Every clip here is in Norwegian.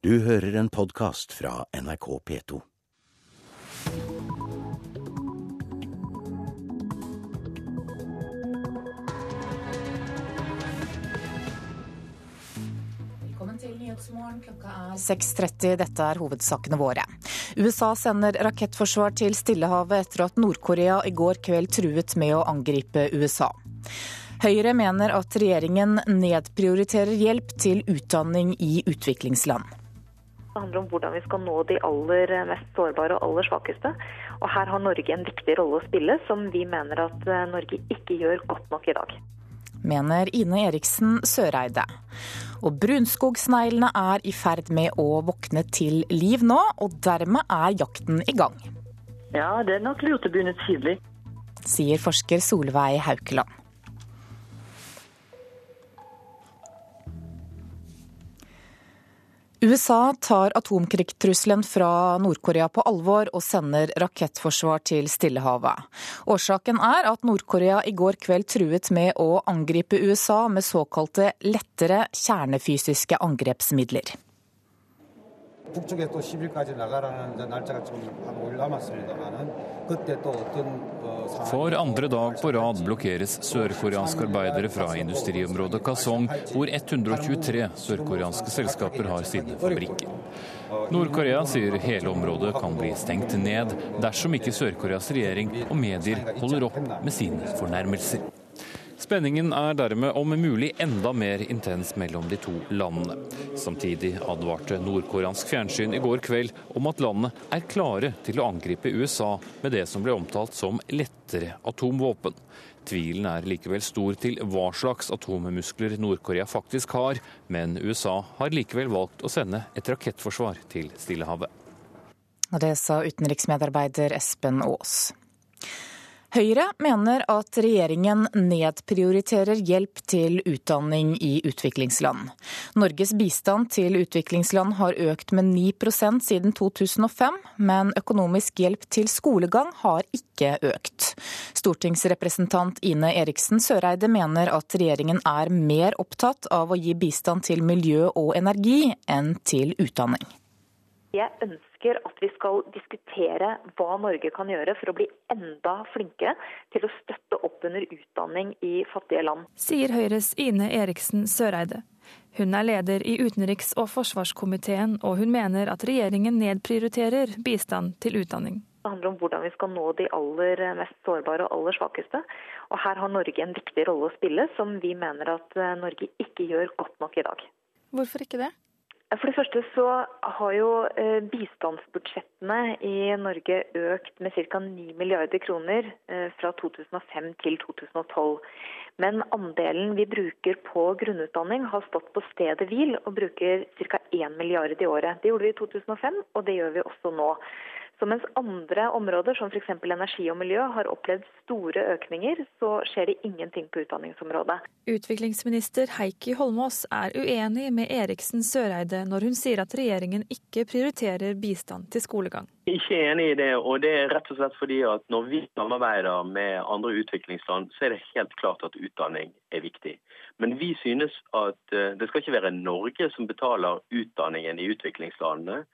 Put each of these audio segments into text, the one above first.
Du hører en podkast fra NRK P2. Velkommen til Nyhetsmorgen. Klokka er 6.30. Dette er hovedsakene våre. USA sender rakettforsvar til Stillehavet etter at Nord-Korea i går kveld truet med å angripe USA. Høyre mener at regjeringen nedprioriterer hjelp til utdanning i utviklingsland. Det handler om hvordan vi skal nå de aller mest sårbare og aller svakeste. Og her har Norge en viktig rolle å spille, som vi mener at eh, Norge ikke gjør godt nok i dag. Mener Ine Eriksen Søreide. Og brunskogsneglene er i ferd med å våkne til liv nå, og dermed er jakten i gang. Ja, det er nok lurt å begynne tidlig. Sier forsker Solveig Haukeland. USA tar atomkrigstrusselen fra Nord-Korea på alvor og sender rakettforsvar til Stillehavet. Årsaken er at Nord-Korea i går kveld truet med å angripe USA med såkalte lettere kjernefysiske angrepsmidler. 북쪽에 또 10일까지 나가라는 이제 날짜가 지금 한 5일 남았습니다만은 그때 또 어떤 어, 상황이 For andre dag på rad blokkeres sørkoreanske arbeidere fra industriområdet Kasong, hvor 123 sørkoreanske selskaper har sine fabrikker. Nord-Korea sier hele området kan bli stengt ned dersom ikke Sør-Koreas regjering og medier holder opp med sine fornærmelser. Spenningen er dermed om mulig enda mer intens mellom de to landene. Samtidig advarte nordkoreansk fjernsyn i går kveld om at landet er klare til å angripe USA med det som ble omtalt som lettere atomvåpen. Tvilen er likevel stor til hva slags atommuskler Nord-Korea faktisk har, men USA har likevel valgt å sende et rakettforsvar til Stillehavet. Og det sa utenriksmedarbeider Espen Aas. Høyre mener at regjeringen nedprioriterer hjelp til utdanning i utviklingsland. Norges bistand til utviklingsland har økt med 9% siden 2005, men økonomisk hjelp til skolegang har ikke økt. Stortingsrepresentant Ine Eriksen Søreide mener at regjeringen er mer opptatt av å gi bistand til miljø og energi enn til utdanning. Jeg ønsker at vi skal diskutere hva Norge kan gjøre for å bli enda flinkere til å støtte opp under utdanning i fattige land. Sier Høyres Ine Eriksen Søreide. Hun er leder i utenriks- og forsvarskomiteen, og hun mener at regjeringen nedprioriterer bistand til utdanning. Det handler om hvordan vi skal nå de aller mest sårbare og aller svakeste. Og her har Norge en viktig rolle å spille, som vi mener at Norge ikke gjør godt nok i dag. Hvorfor ikke det? For det første så har jo eh, bistandsbudsjettene i Norge økt med ca. 9 milliarder kroner eh, fra 2005 til 2012. Men andelen vi bruker på grunnutdanning har stått på stedet hvil og bruker ca. 1 milliard i året. Det gjorde vi i 2005, og det gjør vi også nå. Så mens andre områder, som f.eks. energi og miljø, har opplevd store økninger, så skjer det ingenting på utdanningsområdet. Utviklingsminister Heikki Holmås er uenig med Eriksen Søreide når hun sier at regjeringen ikke prioriterer bistand til skolegang. Ikke enig i det, og det er rett og slett fordi at når vi samarbeider med andre utviklingsland, så er det helt klart at utdanning er viktig. Men vi synes at eh, det skal ikke være Norge som betaler utdanningen i utviklingslandene.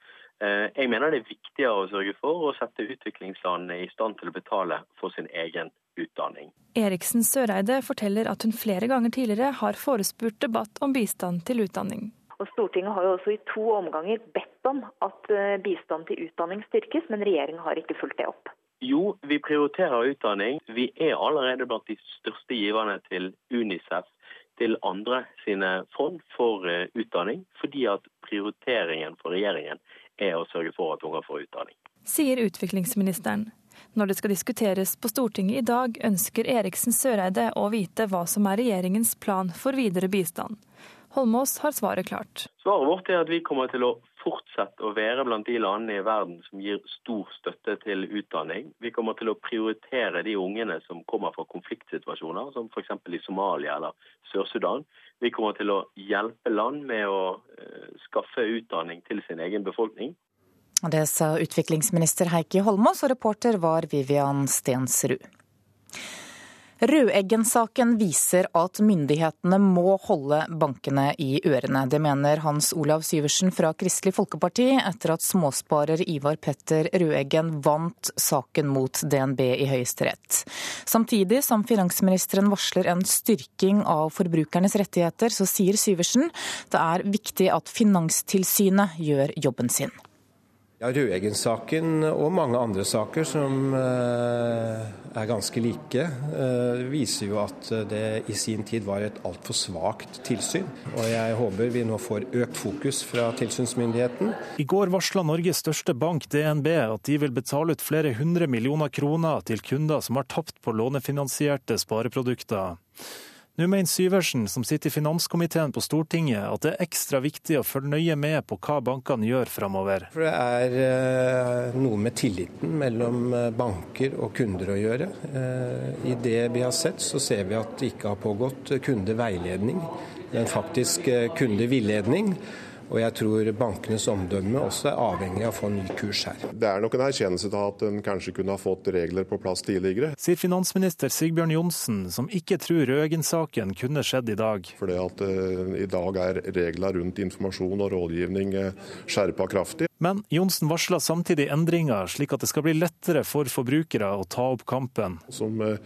Eh, jeg mener det er viktigere å sørge for å sette utviklingslandene i stand til å betale for sin egen utdanning. Eriksen Søreide forteller at hun flere ganger tidligere har forespurt debatt om bistand til utdanning. Og Stortinget har jo også i to omganger bedt om at eh, bistand til utdanning styrkes, men regjeringen har ikke fulgt det opp. Jo, vi prioriterer utdanning. Vi er allerede blant de største giverne til Unicef, til andre sine fond for eh, utdanning, fordi at prioriteringen for regjeringen er å sørge for at unger får utdanning. Sier utviklingsministeren. Når det skal diskuteres på Stortinget i dag, ønsker Eriksen Søreide å vite hva som er regjeringens plan for videre bistand. Holmås har svaret klart. Svaret vårt er at vi kommer til å fortsette å være blant de landene i verden som gir stor støtte til utdanning. Vi kommer til å prioritere de ungene som kommer fra konfliktsituasjoner, som f.eks. i Somalia eller Sør-Sudan. Vi kommer til å hjelpe land med å uh, skaffe utdanning til sin egen befolkning. Det sa utviklingsminister Heikki Holmås, og reporter var Vivian Stensrud. Rødeggen-saken viser at myndighetene må holde bankene i ørene. Det mener Hans Olav Syversen fra Kristelig Folkeparti etter at småsparer Ivar Petter Rødeggen vant saken mot DNB i Høyesterett. Samtidig som finansministeren varsler en styrking av forbrukernes rettigheter, så sier Syversen det er viktig at Finanstilsynet gjør jobben sin. Ja, Røeggen-saken og mange andre saker som eh, er ganske like, eh, viser jo at det i sin tid var et altfor svakt tilsyn. Og jeg håper vi nå får økt fokus fra tilsynsmyndigheten. I går varsla Norges største bank, DNB, at de vil betale ut flere hundre millioner kroner til kunder som har tapt på lånefinansierte spareprodukter. Nå mener Syversen, som sitter i finanskomiteen på Stortinget, at det er ekstra viktig å følge nøye med på hva bankene gjør framover. For det er eh, noe med tilliten mellom eh, banker og kunder å gjøre. Eh, I det vi har sett, så ser vi at det ikke har pågått kundeveiledning, men faktisk kundevilledning. Og jeg tror bankenes omdømme også er avhengig av å få en ny kurs her. Det er nok en erkjennelse til at en kanskje kunne ha fått regler på plass tidligere. Sier finansminister Sigbjørn Johnsen, som ikke tror Røegen-saken kunne skjedd i dag. Fordi at uh, i dag er regler rundt informasjon og rådgivning uh, skjerpa kraftig. Men Johnsen varsla samtidig endringer, slik at det skal bli lettere for forbrukere å ta opp kampen. Som uh,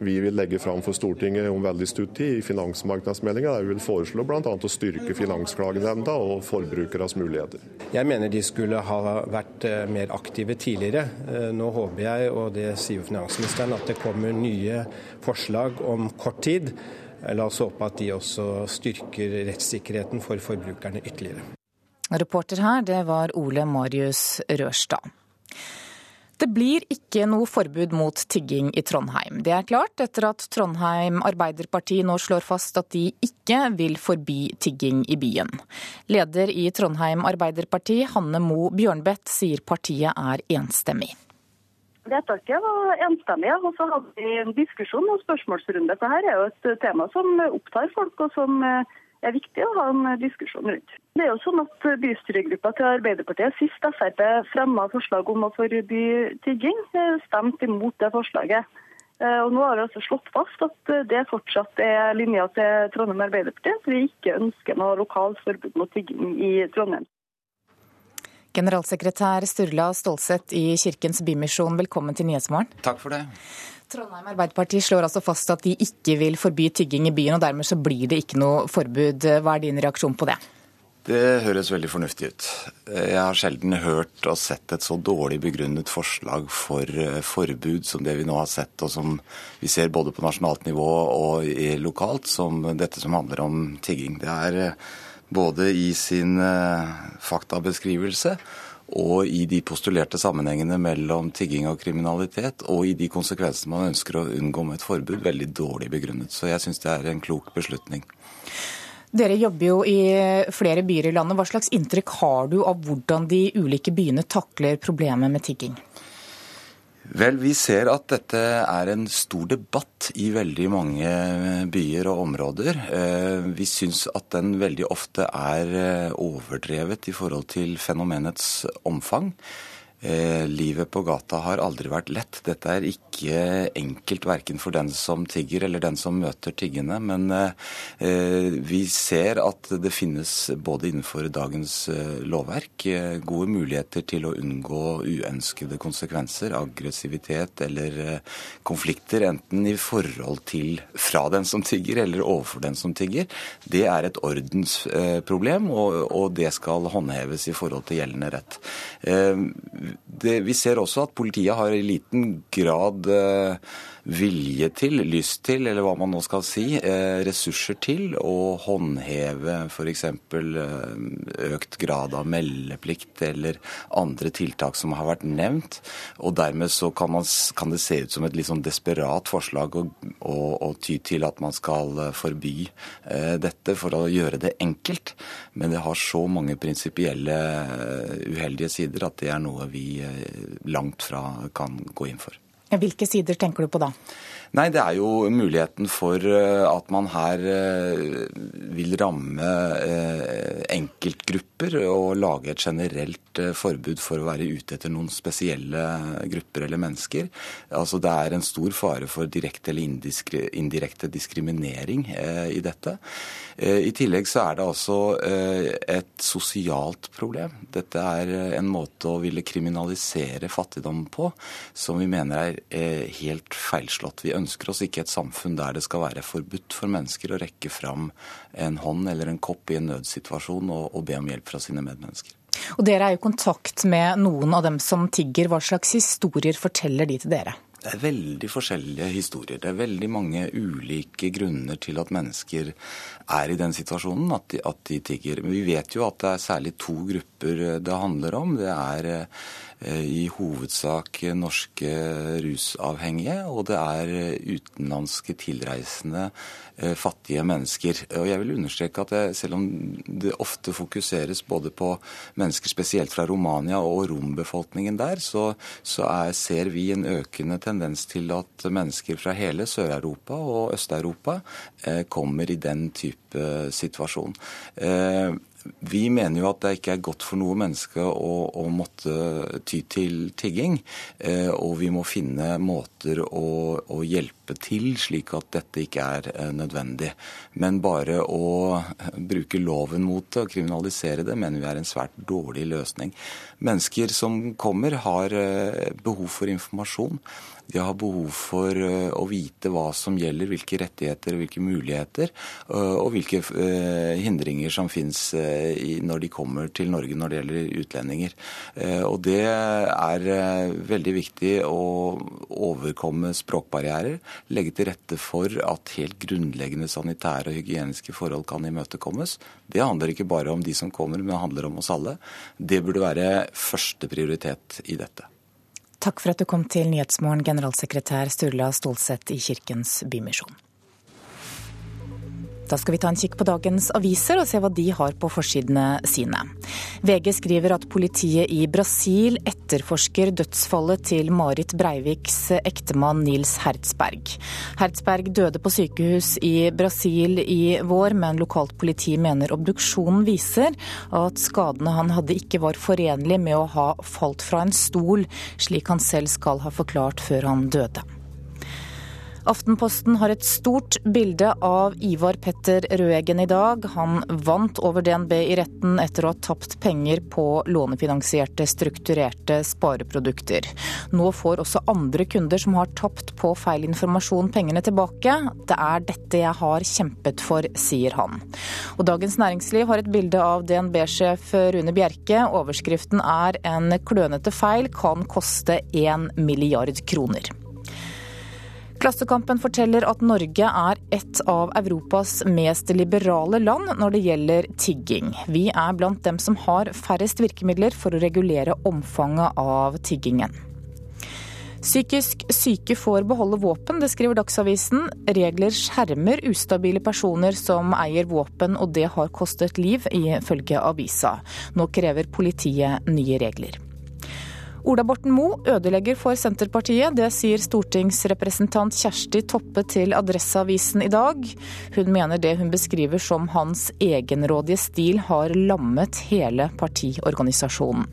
vi vil legge fram for Stortinget om veldig stutt tid i finansmarkedsmeldinga. Der vi vil foreslå bl.a. å styrke Finansklagenemnda og forbrukeres muligheter. Jeg mener de skulle ha vært eh, mer aktive tidligere. Eh, nå håper jeg, og det sier jo finansministeren, at det kommer nye forslag om kort tid. La oss håpe at de også styrker rettssikkerheten for forbrukerne ytterligere. Reporter her, det var Ole Marius Rørstad. Det blir ikke noe forbud mot tigging i Trondheim. Det er klart etter at Trondheim Arbeiderparti nå slår fast at de ikke vil forby tigging i byen. Leder i Trondheim Arbeiderparti, Hanne Mo Bjørnbeth, sier partiet er enstemmig. Vedtaket var enstemmig, og så hadde vi en diskusjon og spørsmålsrunde. For her er jo et tema som opptar folk, og som er viktig å ha en diskusjon rundt. Det er jo sånn at Bystyregruppa til Arbeiderpartiet sist Frp fremma forslag om å forby tigging, eh, stemte imot det forslaget. Eh, og Nå har vi altså slått fast at det fortsatt er linja til Trondheim Arbeiderparti, at vi ikke ønsker noe lokalt forbud mot tigging i Trondheim. Generalsekretær Sturla Stålsett i Kirkens Bymisjon, velkommen til Nyhetsmorgen. Takk for det. Trondheim Arbeiderparti slår altså fast at de ikke vil forby tygging i byen, og dermed så blir det ikke noe forbud. Hva er din reaksjon på det? Det høres veldig fornuftig ut. Jeg har sjelden hørt og sett et så dårlig begrunnet forslag for eh, forbud som det vi nå har sett, og som vi ser både på nasjonalt nivå og lokalt, som dette som handler om tigging. Det er eh, både i sin eh, faktabeskrivelse og i de postulerte sammenhengene mellom tigging og kriminalitet, og i de konsekvensene man ønsker å unngå med et forbud, veldig dårlig begrunnet. Så jeg syns det er en klok beslutning. Dere jobber jo i flere byer i landet. Hva slags inntrykk har du av hvordan de ulike byene takler problemet med tigging? Vel, vi ser at dette er en stor debatt i veldig mange byer og områder. Eh, vi syns at den veldig ofte er eh, overdrevet i forhold til fenomenets omfang. Eh, livet på gata har aldri vært lett. Dette er ikke enkelt verken for den som tigger eller den som møter tiggende. Men eh, vi ser at det finnes både innenfor dagens eh, lovverk eh, gode muligheter til å unngå uønskede konsekvenser, aggressivitet eller eh, konflikter, enten i forhold til fra den som tigger eller overfor den som tigger. Det er et ordensproblem, og, og, det skal håndheves i forhold til gjeldende rett. Det, vi ser også at politiet har i liten grad eh, vilje til, lyst til, eller hva man nå skal si, eh, ressurser til å håndheve f.eks. Eh, økt grad av meldeplikt eller andre tiltak som har vært nevnt. Og dermed så kan, man, kan det se ut som et litt sånn desperat forslag å, å, å ty til at man skal eh, forby dette for å gjøre det enkelt. Men det har så mange prinsipielle uheldige sider at det er noe vi langt fra kan gå inn for. Hvilke sider tenker du på da? Nei, Det er jo muligheten for eh, at man her eh, vil ramme eh, enkeltgrupper og lage et generelt forbud for å være ute etter noen spesielle grupper eller mennesker. Altså Det er en stor fare for direkte eller indirekte diskriminering i dette. I tillegg så er det altså et sosialt problem. Dette er en måte å ville kriminalisere fattigdom på som vi mener er helt feilslått. Vi ønsker oss ikke et samfunn der det skal være forbudt for mennesker å rekke fram en hånd eller en kopp i en nødsituasjon og, og be om hjelp fra sine medmennesker. Og Dere er i kontakt med noen av dem som tigger. Hva slags historier forteller de til dere? Det er veldig forskjellige historier. Det er veldig mange ulike grunner til at mennesker er i den situasjonen at de, at de tigger. Men vi vet jo at det er særlig to grupper det handler om. Det er Eh, i hovedsak norske rusavhengige, og det er utenlandske tilreisende eh, fattige mennesker. Og jeg vil understreke at det, selv om det ofte fokuseres både på mennesker spesielt fra Romania og rombefolkningen der, så, så er, ser vi en økende tendens til at mennesker fra hele Sør-Europa og Øst-Europa eh, kommer i den type situasjon. Vi mener jo at det ikke er godt for noe menneske å, å måtte ty til tigging. Eh, og vi må finne måter å, å, hjelpe til, slik at dette ikke er eh, nødvendig. Men bare å bruke loven mot det og kriminalisere det, mener vi er en svært dårlig løsning. Mennesker som kommer, har eh, behov for informasjon. De har behov for eh, å vite hva som gjelder, hvilke rettigheter og hvilke muligheter, eh, og hvilke eh, hindringer som finnes når de kommer til Norge når det gjelder utlendinger. Og Det er veldig viktig å overkomme språkbarrierer, legge til rette for at helt grunnleggende sanitære og hygieniske forhold kan imøtekommes. Det handler ikke bare om de som kommer, men det handler om oss alle. Det burde være første prioritet i dette. Takk for at du kom til Nyhetsmorgen, generalsekretær Sturla Stolseth i Kirkens Bymisjon. Da skal vi ta en kikk på dagens aviser og se hva de har på forsidene sine. VG skriver at politiet i Brasil etterforsker dødsfallet til Marit Breiviks ektemann Nils Hertzberg. Hertzberg døde på sykehus i Brasil i vår, men lokalt politi mener obduksjonen viser at skadene han hadde ikke var forenlig med å ha falt fra en stol, slik han selv skal ha forklart før han døde. Aftenposten har et stort bilde av Ivar Petter Røeggen i dag. Han vant over DNB i retten etter å ha tapt penger på lånefinansierte, strukturerte spareprodukter. Nå får også andre kunder som har tapt på feil informasjon, pengene tilbake. Det er dette jeg har kjempet for, sier han. Og Dagens Næringsliv har et bilde av DNB-sjef Rune Bjerke. Overskriften er 'En klønete feil kan koste én milliard kroner'. Klassekampen forteller at Norge er et av Europas mest liberale land når det gjelder tigging. Vi er blant dem som har færrest virkemidler for å regulere omfanget av tiggingen. Psykisk syke får beholde våpen, det skriver Dagsavisen. Regler skjermer ustabile personer som eier våpen, og det har kostet liv, ifølge avisa. Nå krever politiet nye regler. Ola Borten Moe ødelegger for Senterpartiet. Det sier stortingsrepresentant Kjersti Toppe til Adresseavisen i dag. Hun mener det hun beskriver som hans egenrådige stil har lammet hele partiorganisasjonen.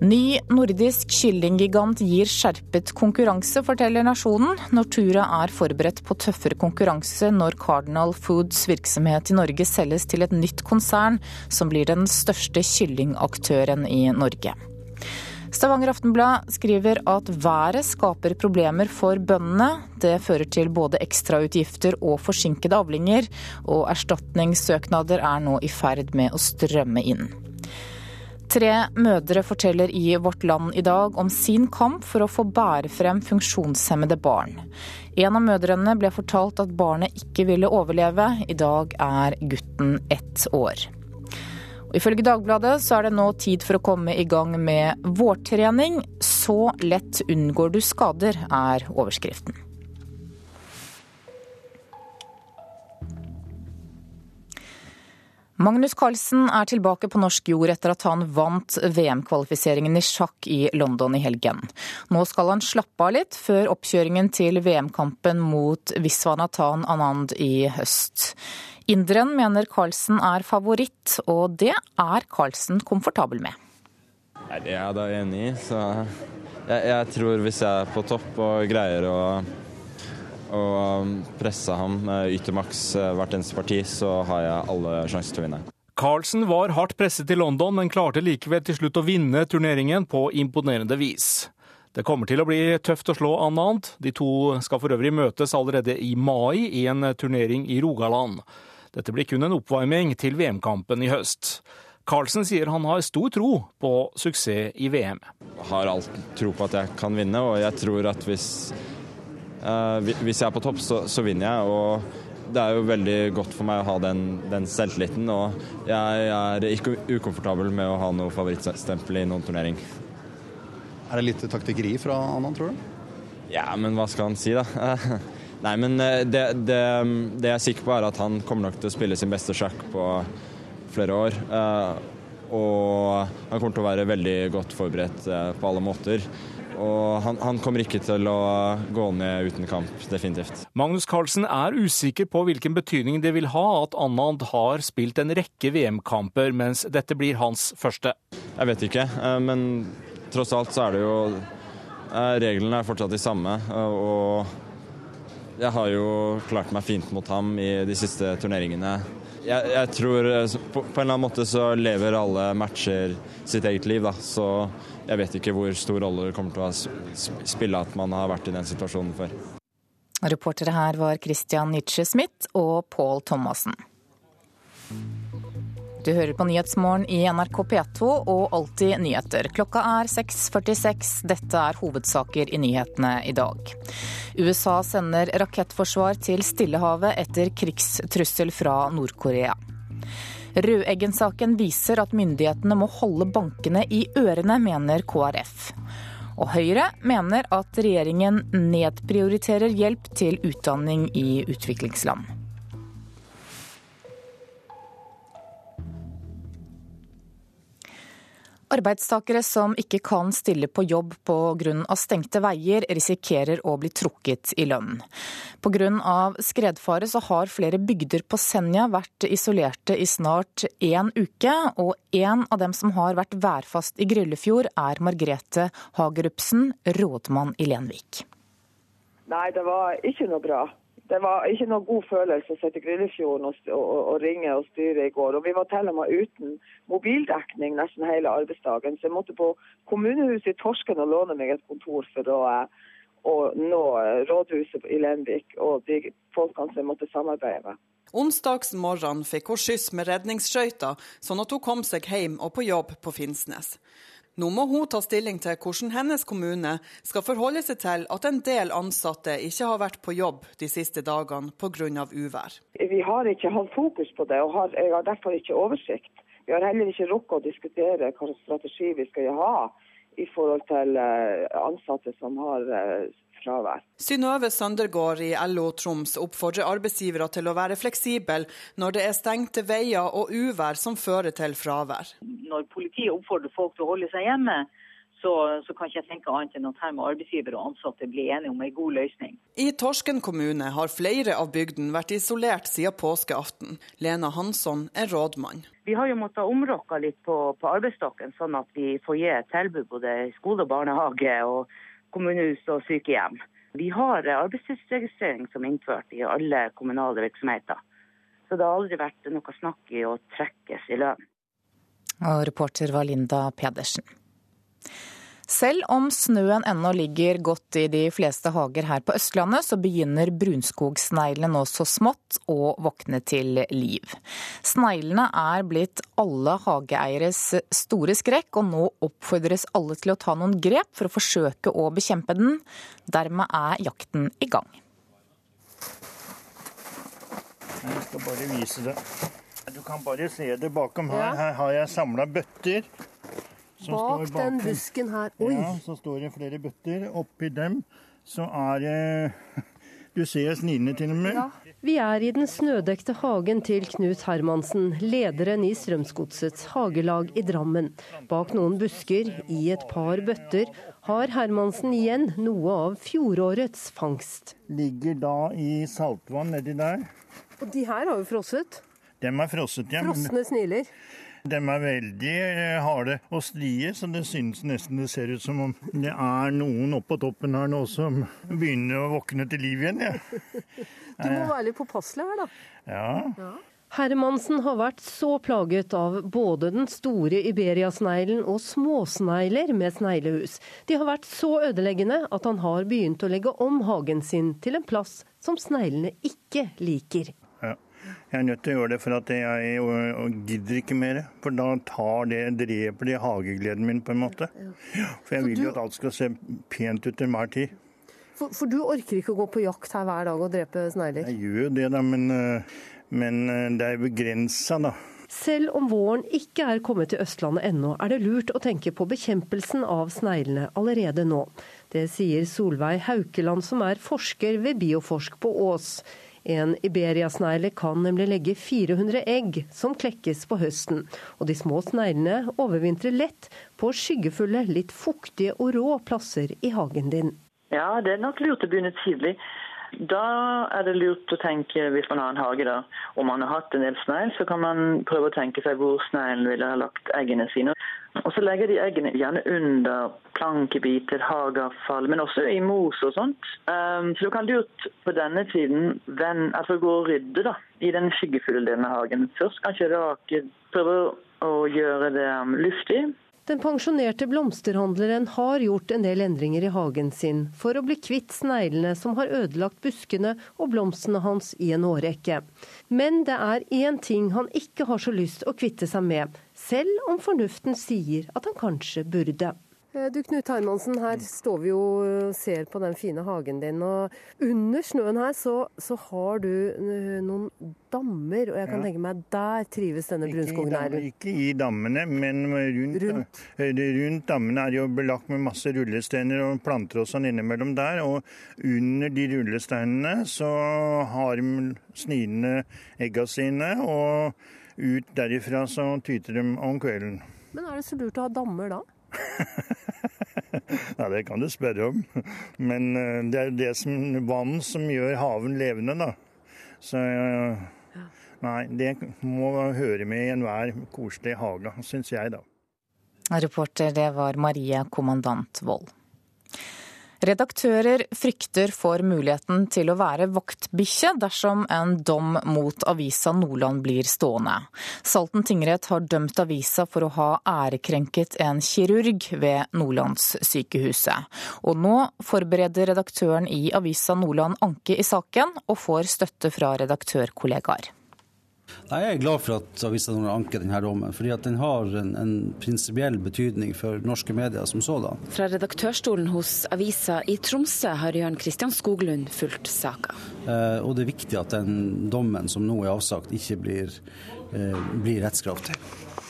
Ny nordisk kyllinggigant gir skjerpet konkurranse, forteller Nasjonen. Nortura er forberedt på tøffere konkurranse når Cardinal Foods virksomhet i Norge selges til et nytt konsern, som blir den største kyllingaktøren i Norge. Stavanger Aftenblad skriver at været skaper problemer for bøndene. Det fører til både ekstrautgifter og forsinkede avlinger, og erstatningssøknader er nå i ferd med å strømme inn. Tre mødre forteller i Vårt Land i dag om sin kamp for å få bære frem funksjonshemmede barn. En av mødrene ble fortalt at barnet ikke ville overleve. I dag er gutten ett år. Ifølge Dagbladet så er det nå tid for å komme i gang med vårtrening. Så lett unngår du skader, er overskriften. Magnus Carlsen er tilbake på norsk jord etter at han vant VM-kvalifiseringen i sjakk i London i helgen. Nå skal han slappe av litt før oppkjøringen til VM-kampen mot Viswanathan Anand i høst. Inderen mener Carlsen er favoritt, og det er Carlsen komfortabel med. Nei, Det er jeg da enig i. Så jeg, jeg tror hvis jeg er på topp og greier å å presse ham yter maks hvert eneste parti, så har jeg alle sjanser til å vinne. Carlsen var hardt presset i London, men klarte likevel til slutt å vinne turneringen på imponerende vis. Det kommer til å bli tøft å slå Anand. De to skal for øvrig møtes allerede i mai i en turnering i Rogaland. Dette blir kun en oppvarming til VM-kampen i høst. Carlsen sier han har stor tro på suksess i VM. Jeg har alt tro på at jeg kan vinne, og jeg tror at hvis Uh, hvis jeg er på topp, så, så, vinner jeg. og Det er jo veldig godt for meg å ha den, den selvtilliten. Og jeg er ikke ukomfortabel med å ha noe favorittstempel i noen turnering. Er det litt taktikkeri fra Anand, tror du? Ja, men hva skal han si, da? Nei, men eh, det, det, det, jeg er sikker på, er at han kommer nok til å spille sin beste sjakk på flere år. Uh, og han kommer til å være veldig godt forberedt uh, på alle måter. Og han, han, kommer ikke til å gå ned uten kamp, definitivt. Magnus Carlsen er usikker på hvilken betydning det vil ha at Anand har spilt en rekke VM-kamper, mens dette blir hans første. Jeg vet ikke, eh, men tross alt så er det jo eh, Reglene er fortsatt de samme. Og jeg har jo klart meg fint mot ham i de siste turneringene. Jeg, jeg tror eh, på, på, en eller annen måte så lever alle matcher sitt eget liv, da. Så jeg vet ikke hvor stor rolle det kommer til å spille at man har vært i den situasjonen før. Reportere her var Christian Nietzsche Smith og Pål Thomassen. Du hører på Nyhetsmorgen i NRK P2 og Alltid nyheter. Klokka er 6.46. Dette er hovedsaker i nyhetene i dag. USA sender rakettforsvar til Stillehavet etter krigstrussel fra Nord-Korea. Rødeggen-saken viser at myndighetene må holde bankene i ørene, mener KrF. Og Høyre mener at regjeringen nedprioriterer hjelp til utdanning i utviklingsland. Arbeidstakere som ikke kan stille på jobb pga. stengte veier, risikerer å bli trukket i lønn. Pga. skredfare så har flere bygder på Senja vært isolerte i snart én uke, og en av dem som har vært værfast i Gryllefjord, er Margrete Hagerupsen, rådmann i Lenvik. Nei, det var ikke noe bra. Det var ikke noe god følelse å sitte i Grillefjorden og, og, og, ringe og styre i går. Og vi var til og med uten mobildekning nesten hele arbeidsdagen. Så jeg måtte på kommunehuset i Torsken og låne meg et kontor for å, å nå rådhuset i Lenvik og de folkene som jeg måtte samarbeide med. Onsdagsmorgen fikk hun skyss med redningsskøyta, sånn at hun kom seg hjem og på jobb på Finnsnes. Nå må hun ta stilling til hvordan hennes kommune skal forholde seg til at en del ansatte ikke har vært på jobb de siste dagene pga. uvær. Vi har ikke hatt fokus på det, og har, jeg har derfor ikke oversikt. Vi har heller ikke rukket å diskutere hva strategi vi skal ha i forhold til eh, ansatte som har eh, fravær. Synnøve Søndergaard i LO Troms oppfordrer arbeidsgivere til å være fleksible når det er stengte veier og uvær som fører til fravær. Når politiet oppfordrer folk til å holde seg hjemme, så, så, kan ikke jeg tenke annet enn at her må arbeidsgiver og ansatte bli enige om en god løsning. I Torsken kommune har flere av bygdene vært isolert siden påskeaften. Lena Hansson er rådmann. Vi har jo måttet omrokke litt på, på arbeidsstokken, sånn at vi får gi et tilbud både i skole og barnehage. og kommunehus og sykehjem. Vi har arbeidstidsregistrering som innført i alle kommunale virksomheter. Så det har aldri vært noe snakk i å trekkes i lønn. Og reporter var Linda Pedersen. Selv om snøen ennå ligger godt i de fleste hager her på Østlandet, så begynner brunskogsneglene nå så smått å våkne til liv. Sneglene er blitt alle hageeieres store skrekk, og nå oppfordres alle til å ta noen grep for å forsøke å bekjempe den. Dermed er jakten i gang. Jeg skal bare vise det. Du kan bare se det bakom her. Her har jeg samla bøtter. Bak den busken her. Oi! Ja, så står det flere bøtter. Oppi dem så er det Du ser sniglene til og med. Ja. Vi er i den snødekte hagen til Knut Hermansen, lederen i Strømsgodsets hagelag i Drammen. Bak noen busker, i et par bøtter, har Hermansen igjen noe av fjorårets fangst. Ligger da i saltvann nedi der. Og de her har jo frosset? Dem er frosset, ja. Frosne sniler. De er veldig eh, harde og strie, så det synes nesten det ser ut som om det er noen oppå toppen her nå som begynner å våkne til liv igjen. Ja. Du må være litt påpasselig her, da. Ja. Hermansen har vært så plaget av både den store iberiasneglen og småsnegler med sneglehus. De har vært så ødeleggende at han har begynt å legge om hagen sin til en plass som sneglene ikke liker. Jeg er nødt til å gjøre det for at jeg gidder ikke mer. For da tar det, dreper det hagegleden min, på en måte. For jeg vil jo at alt skal se pent ut til enhver tid. For, for, du orker ikke å gå på jakt her hver dag og drepe snegler? Jeg gjør jo det, da, men, eh, men eh, det er begrensa, da. Selv om våren ikke er kommet til Østlandet ennå, er det lurt å tenke på bekjempelsen av sneglene allerede nå. Det sier Solveig Haukeland, som er forsker ved Bioforsk på Ås. En iberiasnegle kan nemlig legge 400 egg som klekkes på høsten. Og de små sneglene overvintrer lett på skyggefulle, litt fuktige og rå plasser i hagen din. Ja, det er nok lurt å begynne tidlig. Da er det lurt å tenke, hvis man har en hage, da, om man har hatt en del snegl, så kan man prøve å tenke seg hvor sneglen ville ha lagt eggene sine. Og så legger de eggene gjerne under plankebiter, hageavfall, men også i mos og sånt. Um, så du kan lurt på denne tiden venn, altså gå og rydde da, i den skyggefulle delen av hagen. Først kanskje rake, prøve å gjøre det um, luftig. Den pensjonerte blomsterhandleren har gjort en del endringer i hagen sin for å bli kvitt sneglene som har ødelagt buskene og blomstene hans i en årrekke. Men det er én ting han ikke har så lyst å kvitte seg med, selv om fornuften sier at han kanskje burde. Eh, du Knut Hermansen, her står vi jo og ser på den fine hagen din. og Under snøen her så, så har du eh, noen dammer, og jeg kan ja. tenke meg der trives denne brunskogneglen? Ikke i dammene, men rundt, rundt. Eh, rundt dammene er jo belagt med masse rullesteiner og planter og sånn innimellom der. Og under de rullesteinene så har de snilene egga sine, og ut derifra så tyter de om kvelden. Men er det så lurt å ha dammer da? ja, det kan du spørre om. Men eh, det er det som, vann som gjør haven levende, da. Så Nei, det må høre med i enhver koselig hage, syns jeg, da. Reporter, det var Maria Kommandant Wold. Redaktører frykter for muligheten til å være vaktbikkje dersom en dom mot avisa Nordland blir stående. Salten tingrett har dømt avisa for å ha ærekrenket en kirurg ved Nordlandssykehuset. Og nå forbereder redaktøren i avisa Nordland anke i saken, og får støtte fra redaktørkollegaer. Jeg er glad for at avisa Nordland anker denne dommen, fordi at den har en, en prinsipiell betydning for norske medier som sådan. Fra redaktørstolen hos avisa i Tromsø har Jørn Kristian Skoglund fulgt saka. Eh, og det er viktig at den dommen som nå er avsagt, ikke blir, eh, blir rettskraftig.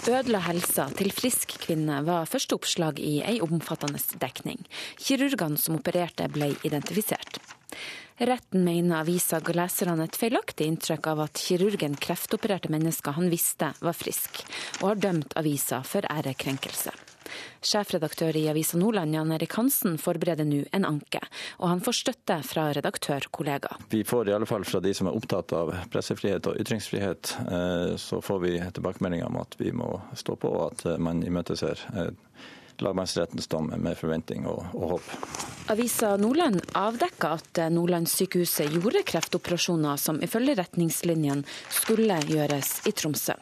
Ødela helsa til frisk kvinne var første oppslag i ei omfattende dekning. Kirurgene som opererte ble identifisert. Retten mener avisa ga leserne et feilaktig inntrykk av at kirurgen kreftopererte mennesker han visste var frisk, og har dømt avisa for ærekrenkelse. Sjefredaktør i Avisa Nordland, Jan Erik Hansen, forbereder nå en anke, og han får støtte fra redaktørkollegaer. Vi får i alle fall fra de som er opptatt av pressefrihet og ytringsfrihet, eh, så får vi tilbakemeldinger om at vi må stå på, og at man imøteser eh, lagmannsrettens dom med forventning og, og håp. Avisa Nordland avdekka at Nordlandssykehuset gjorde kreftoperasjoner som ifølge retningslinjene skulle gjøres i Tromsø.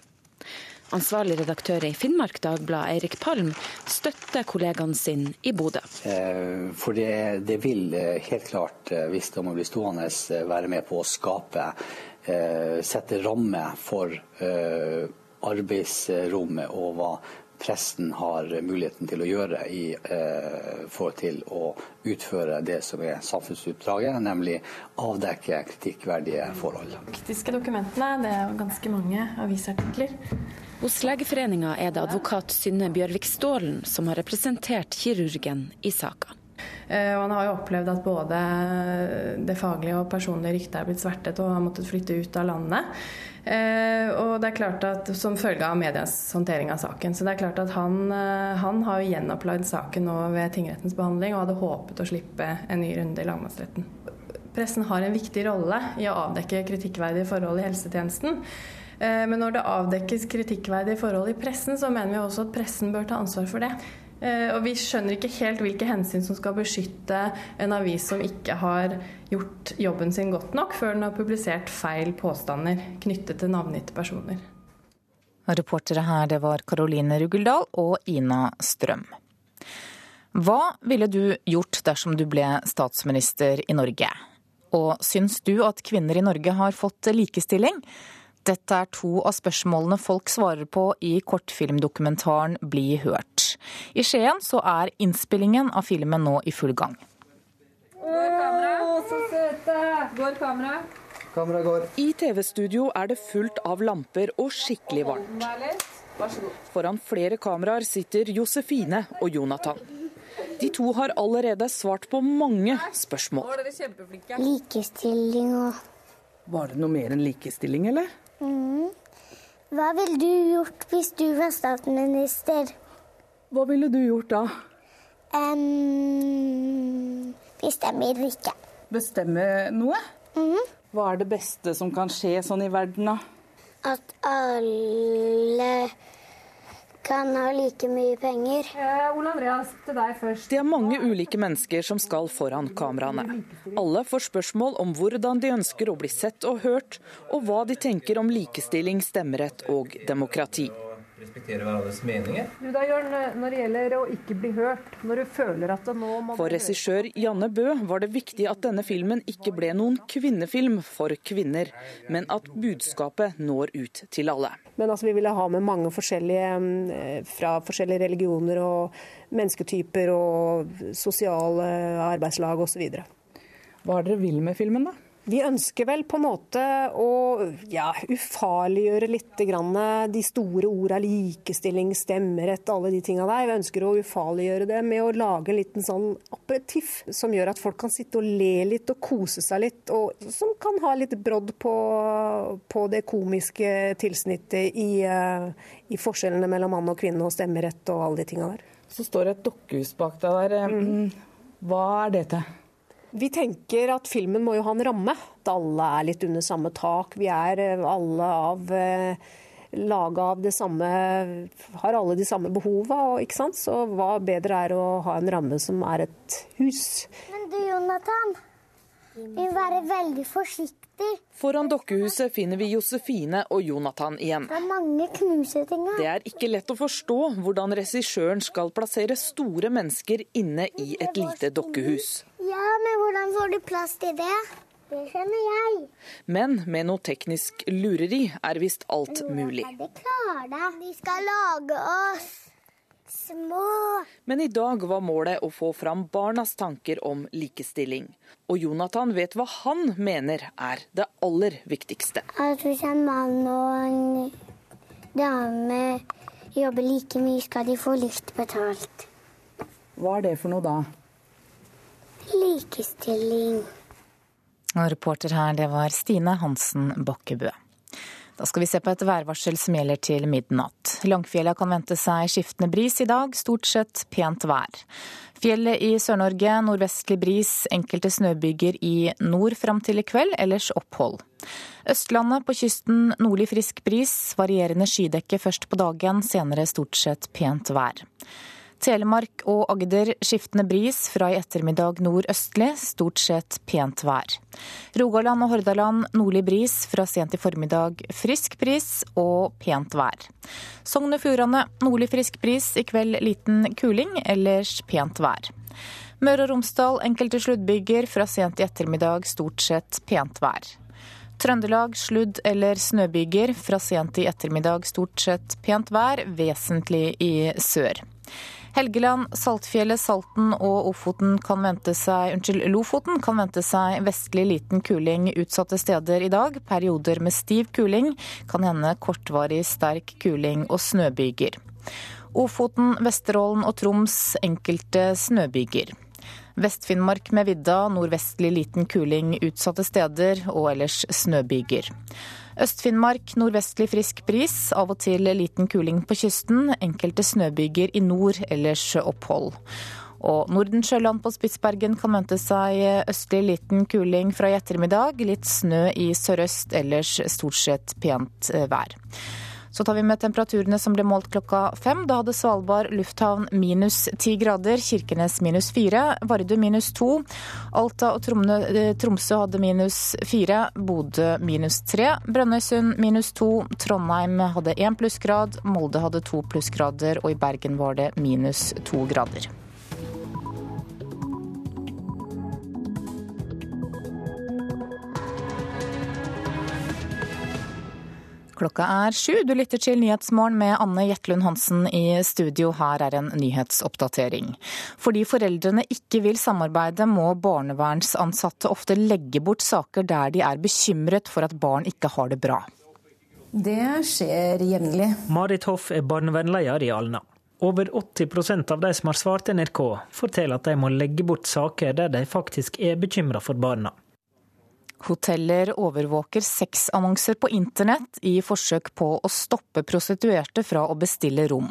Ansvarlig redaktør i Finnmark Dagblad, Eirik Palm, støtter kollegaen sin i Bodø. Eh, for det, det, vil eh, helt klart, eh, hvis det må bli stående, være med på å skape, sette rammer for arbeidsrommet og hva presten har muligheten til å gjøre i eh, forhold til å utføre det som er samfunnsoppdraget, nemlig avdekke kritikkverdige forhold. Kritiske dokumentene, det er ganske mange avisartikler. Hos Legeforeninga er det advokat Synne Bjørvik Stålen som har representert kirurgen i saka. Eh, og han har jo opplevd at både det faglige og personlige ryktet er blitt svertet og har måttet flytte ut av landet. Eh, og det er klart at Som følge av medias håndtering av saken. Så det er klart at han, han har jo gjenopplagd saken nå ved tingrettens behandling og hadde håpet å slippe en ny runde i lagmannsretten. Pressen har en viktig rolle i å avdekke kritikkverdige forhold i helsetjenesten. Eh, men når det avdekkes kritikkverdige forhold i pressen, så mener vi også at pressen bør ta ansvar for det. Eh, og vi skjønner ikke helt hvilke hensyn som skal beskytte en avis som ikke har gjort jobben sin godt nok før den har publisert feil påstander knyttet til navngitte personer. Reportere her det var Karoline Rugeldal og Ina Strøm. Hva ville du gjort dersom du ble statsminister i Norge? Og syns du at kvinner i Norge har fått likestilling? Dette er to av spørsmålene folk svarer på i kortfilmdokumentaren Bli hørt. I Skien så er innspillingen av filmen nå i full gang. Går kamera? Å, så søte! Går kamera? Kamera går. I TV-studio er det fullt av lamper og skikkelig varmt. Foran flere kameraer sitter Josefine og Jonathan. De to har allerede svart på mange spørsmål. Likestilling og Var det noe mer enn likestilling, eller? mm. Hva ville du gjort hvis du var statsminister? Hva ville du gjort da? Um, bestemmer ikke. Bestemme noe? Mhm. Hva er det beste som kan skje sånn i verden, da? At alle kan ha like mye penger. Ole Andreas, til deg først. Det er mange ulike mennesker som skal foran kameraene. Alle får spørsmål om hvordan de ønsker å bli sett og hørt, og hva de tenker om likestilling, stemmerett og demokrati. Respektere hverandres meninger. Du da, Jørn, når det gjelder å ikke bli hørt, når du føler at det nå må For regissør Janne Bø var det viktig at denne filmen ikke ble noen kvinnefilm for kvinner, men at budskapet når ut til alle. Men altså, vi ville ha med mange forskjellige eh, fra forskjellige religioner og mennesketyper og sosiale arbeidslag osv. Hva er dere vil med filmen, da? Vi ønsker vel på en måte å ja, ufarliggjøre litt grann de store orda likestilling, stemmerett, alle de tinga der. Vi ønsker å ufarliggjøre det med å lage en liten sånn aperitiff som gjør at folk kan sitte og le litt og kose seg litt, og som kan ha litt brodd på, på det komiske tilsnittet i, eh, i forskjellene mellom mann og kvinne og stemmerett og alle de tinga der. Så står det et dokkehus bak deg der. Mm. Hva er det til? Vi tenker at filmen må jo ha en ramme. At alle er litt under samme tak. Vi er eh, alle av eh, laga av det samme Har alle de samme behova, ikke sant? Så hva bedre er å ha en ramme som er et hus. Men du, Jonathan. Vi må være veldig forsiktig. Foran dokkehuset finner vi Josefine og Jonathan igjen. Det er mange knuseting her. Det er ikke lett å forstå hvordan regissøren skal plassere store mennesker inne i et lite dokkehus. Ja, men hvordan får du plass til det? Det skjønner jeg. Men med noe teknisk lureri er visst alt mulig. De skal lage oss små. Men i dag var målet å få fram barnas tanker om likestilling. Og Jonathan vet hva han mener er det aller viktigste. At hvis en mann og en dame jobber like mye, skal de få likt betalt. Hva er det for noe da? Likestilling. Og reporter her, det var Stine Hansen Bakkebø. Da skal vi se på et værvarsel som gjelder til midnatt. Langfjella kan vente seg skiftende bris i dag, stort sett pent vær. Fjellet i Sør-Norge nordvestlig bris, enkelte snøbyger i nord fram til i kveld, ellers opphold. Østlandet på kysten nordlig frisk bris, varierende skydekke først på dagen, senere stort sett pent vær. Telemark og Agder skiftende bris, fra i ettermiddag nordøstlig, stort sett pent vær. Rogaland og Hordaland nordlig bris, fra sent i formiddag frisk bris og pent vær. Sogn og Fjordane nordlig frisk bris, i kveld liten kuling, ellers pent vær. Møre og Romsdal enkelte sluddbyger, fra sent i ettermiddag stort sett pent vær. Trøndelag sludd- eller snøbyger, fra sent i ettermiddag stort sett pent vær, vesentlig i sør. Helgeland, Saltfjellet, Salten og Ofoten kan vente seg, unnskyld, Lofoten kan vente seg vestlig liten kuling utsatte steder i dag. Perioder med stiv kuling, kan hende kortvarig sterk kuling og snøbyger. Ofoten, Vesterålen og Troms enkelte snøbyger. Vest-Finnmark med vidda, nordvestlig liten kuling utsatte steder og ellers snøbyger. Øst-Finnmark nordvestlig frisk bris, av og til liten kuling på kysten. Enkelte snøbyger i nord, ellers opphold. Og Nordensjøland på Spitsbergen kan vente seg østlig liten kuling fra i ettermiddag. Litt snø i sørøst, ellers stort sett pent vær. Så tar vi med temperaturene som ble målt klokka fem. Da hadde Svalbard lufthavn minus ti grader, Kirkenes minus fire, Vardø minus to. Alta og Tromsø hadde minus fire, Bodø minus tre, Brønnøysund minus to, Trondheim hadde én plussgrad, Molde hadde to plussgrader, og i Bergen var det minus to grader. Klokka er sju. Du lytter til Nyhetsmorgen med Anne Jetlund Hansen i studio. Her er en nyhetsoppdatering. Fordi foreldrene ikke vil samarbeide, må barnevernsansatte ofte legge bort saker der de er bekymret for at barn ikke har det bra. Det skjer jevnlig. Marit Hoff er barnevernleder i Alna. Over 80% av de som har svart NRK, forteller at de må legge bort saker der de faktisk er bekymra for barna. Hoteller overvåker sexannonser på internett i forsøk på å stoppe prostituerte fra å bestille rom.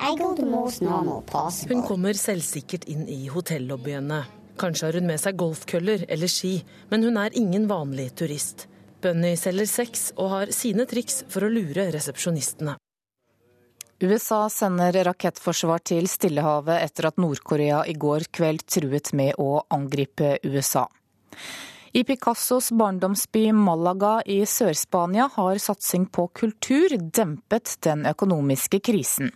Hun kommer selvsikkert inn i hotellobbyene. Kanskje har hun med seg golfkøller eller ski, men hun er ingen vanlig turist. Bunny selger sex og har sine triks for å lure resepsjonistene. USA sender rakettforsvar til Stillehavet etter at Nord-Korea i går kveld truet med å angripe USA. I Picassos barndomsby Malaga i Sør-Spania har satsing på kultur dempet den økonomiske krisen.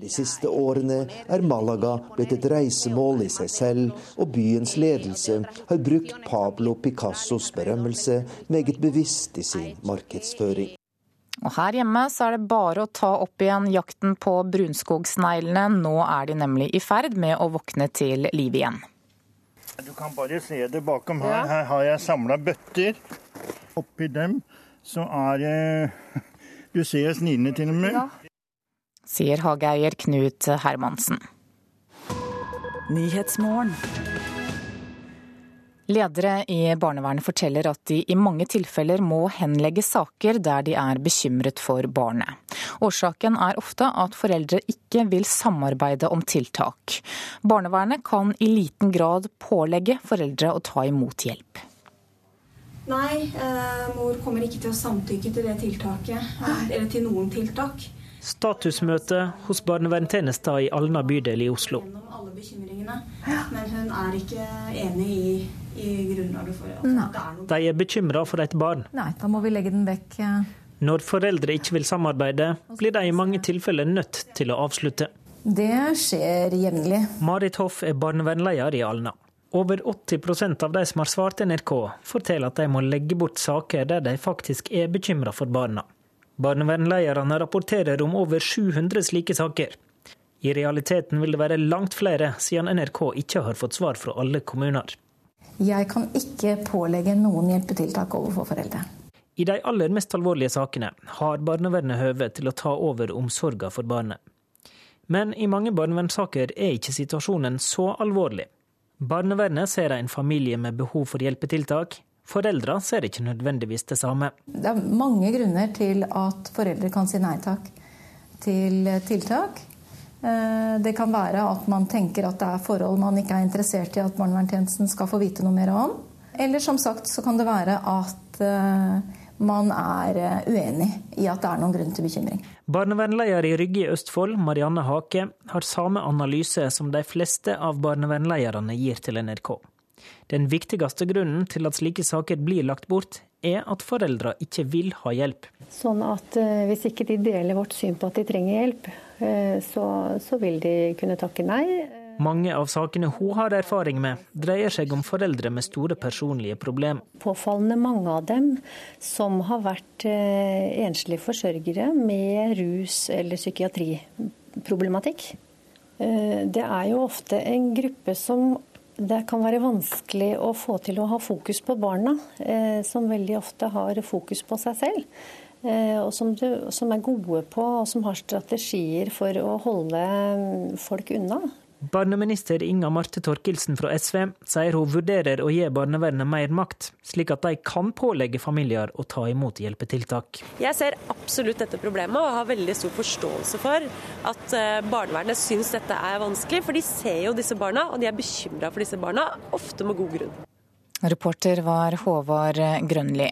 De siste årene er Malaga blitt et reisemål i seg selv, og byens ledelse har brukt Pablo Picassos berømmelse meget bevisst i sin markedsføring. Og her hjemme så er det bare å ta opp igjen jakten på brunskogsneglene. Nå er de nemlig i ferd med å våkne til liv igjen. Du kan bare se det bakom her. Ja. Her har jeg samla bøtter. Oppi dem så er det Du ser snillene til og med. Ja. Sier hageeier Knut Hermansen. Ledere i barnevernet forteller at de i mange tilfeller må henlegge saker der de er bekymret for barnet. Årsaken er ofte at foreldre ikke vil samarbeide om tiltak. Barnevernet kan i liten grad pålegge foreldre å ta imot hjelp. Nei, eh, mor kommer ikke til å samtykke til det tiltaket, eller til noen tiltak. Statusmøte hos barnevernstjenesten i Alna bydel i Oslo. Men hun er ikke enig i i grunnlaget for at Nei. det er noe De er bekymra for et barn. Nei, da må vi legge den vekk. Når foreldre ikke vil samarbeide, blir de i mange tilfeller nødt til å avslutte. Det skjer jevnlig. Marit Hoff er barnevernleder i Alna. Over 80% av de som har svart NRK, forteller at de må legge bort saker der de faktisk er bekymra for barna. Barnevernlederne rapporterer om over 700 slike saker. I realiteten vil det være langt flere, siden NRK ikke har fått svar fra alle kommuner. Jeg kan ikke pålegge noen hjelpetiltak overfor foreldre. I de aller mest alvorlige sakene har barnevernet høve til å ta over omsorga for barnet. Men i mange barnevernssaker er ikke situasjonen så alvorlig. Barnevernet ser en familie med behov for hjelpetiltak. Foreldra ser ikke nødvendigvis det samme. Det er mange grunner til at foreldre kan si nei takk til tiltak. Eh, det kan være at man tenker at det er forhold man ikke er interessert i at barnevernstjenesten skal få vite noe mer om. Eller som sagt så kan det være at eh, man er eh, uenig i at det er noen grunn til bekymring. Barnevernleder i Rygge i Østfold, Marianne Hake, har samme analyse som de fleste av barnevernlederne gir til NRK. Den viktigste grunnen til at slike saker blir lagt bort, er at foreldra ikke vil ha hjelp. Sånn at hvis ikke de deler vårt syn på at de trenger hjelp, Eh, så, så vil de kunne takke nei. Mange av sakene hun har erfaring med, dreier seg om foreldre med store personlige problemer. Påfallende mange av dem som har vært eh, enslige forsørgere med rus- eller psykiatriproblematikk. Eh, det er jo ofte en gruppe som det kan være vanskelig å få til å ha fokus på barna, som veldig ofte har fokus på seg selv. Eh, og som, du, som, er gode på og som har strategier for å holde mm, folk unna. Barneminister Inga Marte Torkelsen fra SV sier hun vurderer å gi barnevernet mer makt, slik at de kan pålegge familier å ta imot hjelpetiltak. Jeg ser absolutt dette problemet og har veldig stor forståelse for at eh, barnevernet syns dette er vanskelig, for de ser jo disse barna og de er bekymra for disse barna, ofte med god grunn. Reporter var Håvard Grønli.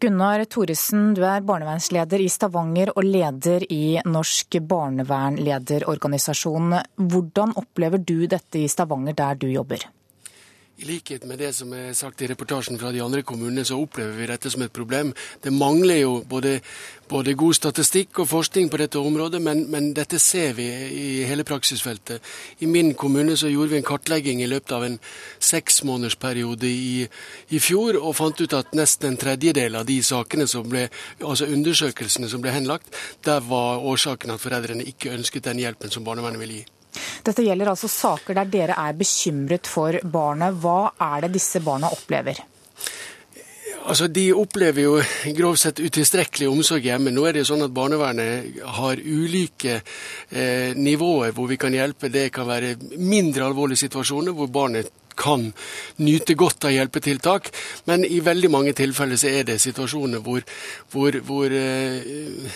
Gunnar Thoresen, du er barnevernsleder i Stavanger og leder i Norsk barnevernlederorganisasjon. Hvordan opplever du dette i Stavanger, der du jobber? I likhet med det som er sagt i reportasjen fra de andre kommunene, så opplever vi dette som et problem. Det mangler jo både, både god statistikk og forskning på dette området, men, men, dette ser vi i hele praksisfeltet. I min kommune så gjorde vi en kartlegging i løpet av en seksmånedersperiode i, i fjor, og fant ut at nesten en tredjedel av de sakene som ble, altså undersøkelsene som ble henlagt, der var årsaken at foreldrene ikke ønsket den hjelpen som barnevernet ville gi. Dette gjelder altså saker der dere er bekymret for barnet. Hva er det disse barna opplever? Altså, De opplever jo grovt sett utilstrekkelig omsorg hjemme. Nå er det jo sånn at Barnevernet har ulike eh, nivåer hvor vi kan hjelpe. Det kan være mindre alvorlige situasjoner hvor barnet kan nyte godt av hjelpetiltak. Men i veldig mange tilfeller så er det situasjoner hvor, hvor, hvor, eh,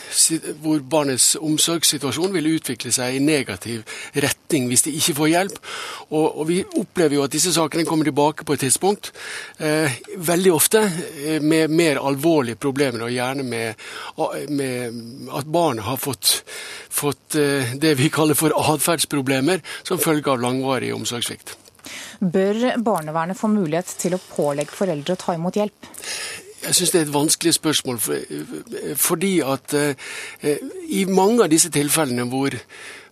hvor, barnets omsorgssituasjon vil utvikle seg i negativ retning hvis de ikke får hjelp. Og, og vi opplever jo at disse sakene kommer tilbake på et tidspunkt, eh, veldig ofte eh, med mer alvorlige problemer, og gjerne med, med at barnet har fått, fått eh, det vi kaller for atferdsproblemer som følge av langvarig omsorgssvikt. Bør barnevernet få mulighet til å pålegge foreldre å ta imot hjelp? Jeg syns det er et vanskelig spørsmål, fordi at eh, i mange av disse tilfellene hvor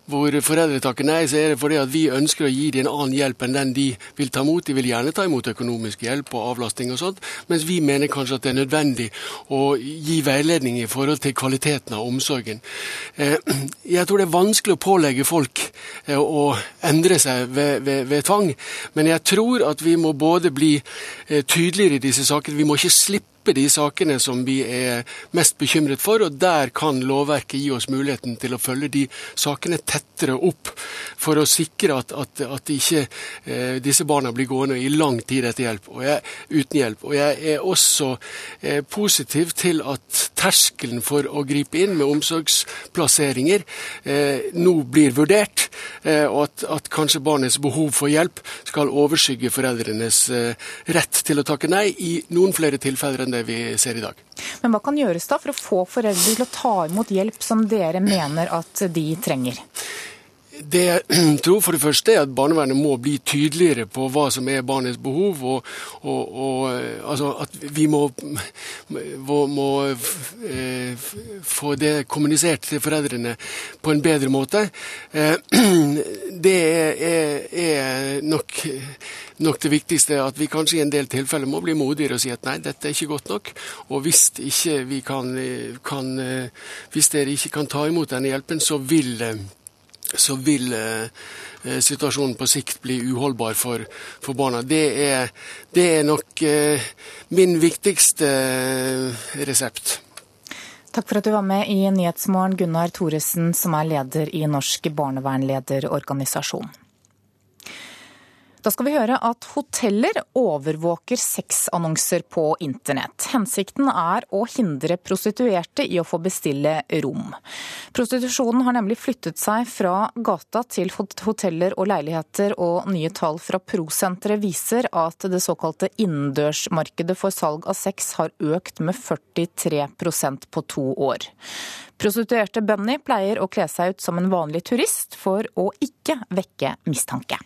hvor foreldre takker nei, så er det fordi at vi ønsker å gi dem en annen hjelp enn den de vil ta imot. De vil gjerne ta imot økonomisk hjelp og avlasting og sånt, mens vi mener kanskje at det er nødvendig å gi veiledning i forhold til kvaliteten av omsorgen. Eh, jeg tror det er vanskelig å pålegge folk eh, å endre seg ved, ved, ved tvang, men jeg tror at vi må både bli eh, tydeligere i disse sakene. Vi må ikke slippe slippe de sakene som vi er mest bekymret for, og der kan lovverket gi oss muligheten til å følge de sakene tettere opp, for å sikre at, at, at ikke eh, disse barna blir gående i lang tid etter hjelp, jeg, uten hjelp. Og jeg er også eh, positiv til at terskelen for å gripe inn med omsorgsplasseringer eh, nå blir vurdert, eh, og at, at, kanskje barnets behov for hjelp skal overskygge foreldrenes eh, rett til å takke nei i noen flere tilfeller enn det det vi ser i dag. Men hva kan gjøres da for å få foreldre til å ta imot hjelp som dere mener at de trenger? Det jeg tror for det første er at barnevernet må bli tydeligere på hva som er barnets behov. og, og, og altså At vi må, må, må eh, få det kommunisert til foreldrene på en bedre måte. Eh, det er, er nok nok det viktigste at vi kanskje i en del tilfeller må bli modigere og si at nei, dette er ikke godt nok. Og hvis, ikke vi kan, kan, hvis dere ikke kan ta imot denne hjelpen, så vil, så vil eh, situasjonen på sikt bli uholdbar for, for barna. Det er, det er nok eh, min viktigste resept. Takk for at du var med i Nyhetsmorgen, Gunnar Thoresen, som er leder i Norsk barnevernlederorganisasjon. Da skal vi høre at hoteller overvåker sexannonser på internett. Hensikten er å hindre prostituerte i å få bestille rom. Prostitusjonen har nemlig flyttet seg fra gata til hoteller og leiligheter, og nye tall fra Prosenteret viser at det såkalte innendørsmarkedet for salg av sex har økt med 43% på to år. Prostituerte Bunny pleier å kle seg ut som en vanlig turist for å ikke vekke mistanke.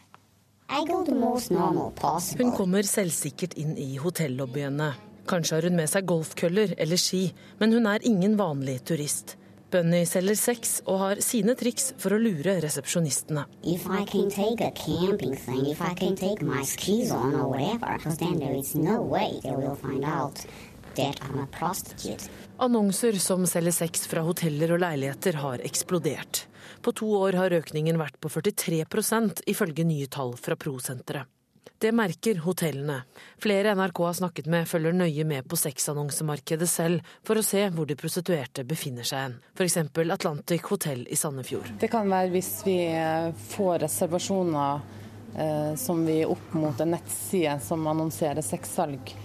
Hun kommer selvsikkert inn i hotellobbyene. Kanskje har hun med seg golfkøller eller ski, men hun er ingen vanlig turist. Bunny selger sex og har sine triks for å lure resepsjonistene. Annonser som selger sex fra hoteller og leiligheter har eksplodert. På to år har økningen vært på 43% ifølge nye tall fra Prosenteret. Det merker hotellene. Flere NRK har snakket med følger nøye med på sexannonsemarkedet selv, for å se hvor de prostituerte befinner seg hen. F.eks. Atlantic Hotel i Sandefjord. Det kan være hvis vi får reservasjoner eh, som vi opp mot en nettside som annonserer sexsalg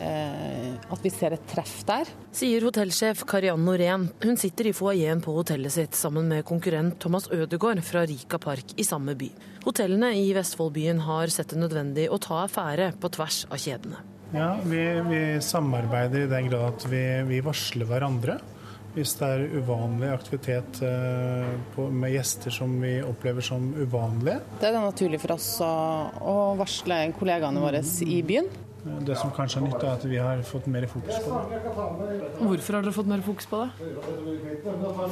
Eh, at vi ser et treff der. Sier hotellsjef Kariann Norén. Hun sitter i foajeen på hotellet sitt sammen med konkurrent Thomas Ødegaard fra Rika Park i samme by. Hotellene i Vestfoldbyen har sett det nødvendig å ta affære på tvers av kjedene. Ja, vi, vi samarbeider i den grad at vi, vi, varsler hverandre. Hvis det er uvanlig aktivitet eh, på, med gjester som vi opplever som uvanlige. Det er det naturlig for oss å, å varsle kollegaene våre i byen. Det som kanskje er nytt, er at vi har fått mer fokus på det. Hvorfor har dere fått mer fokus på det?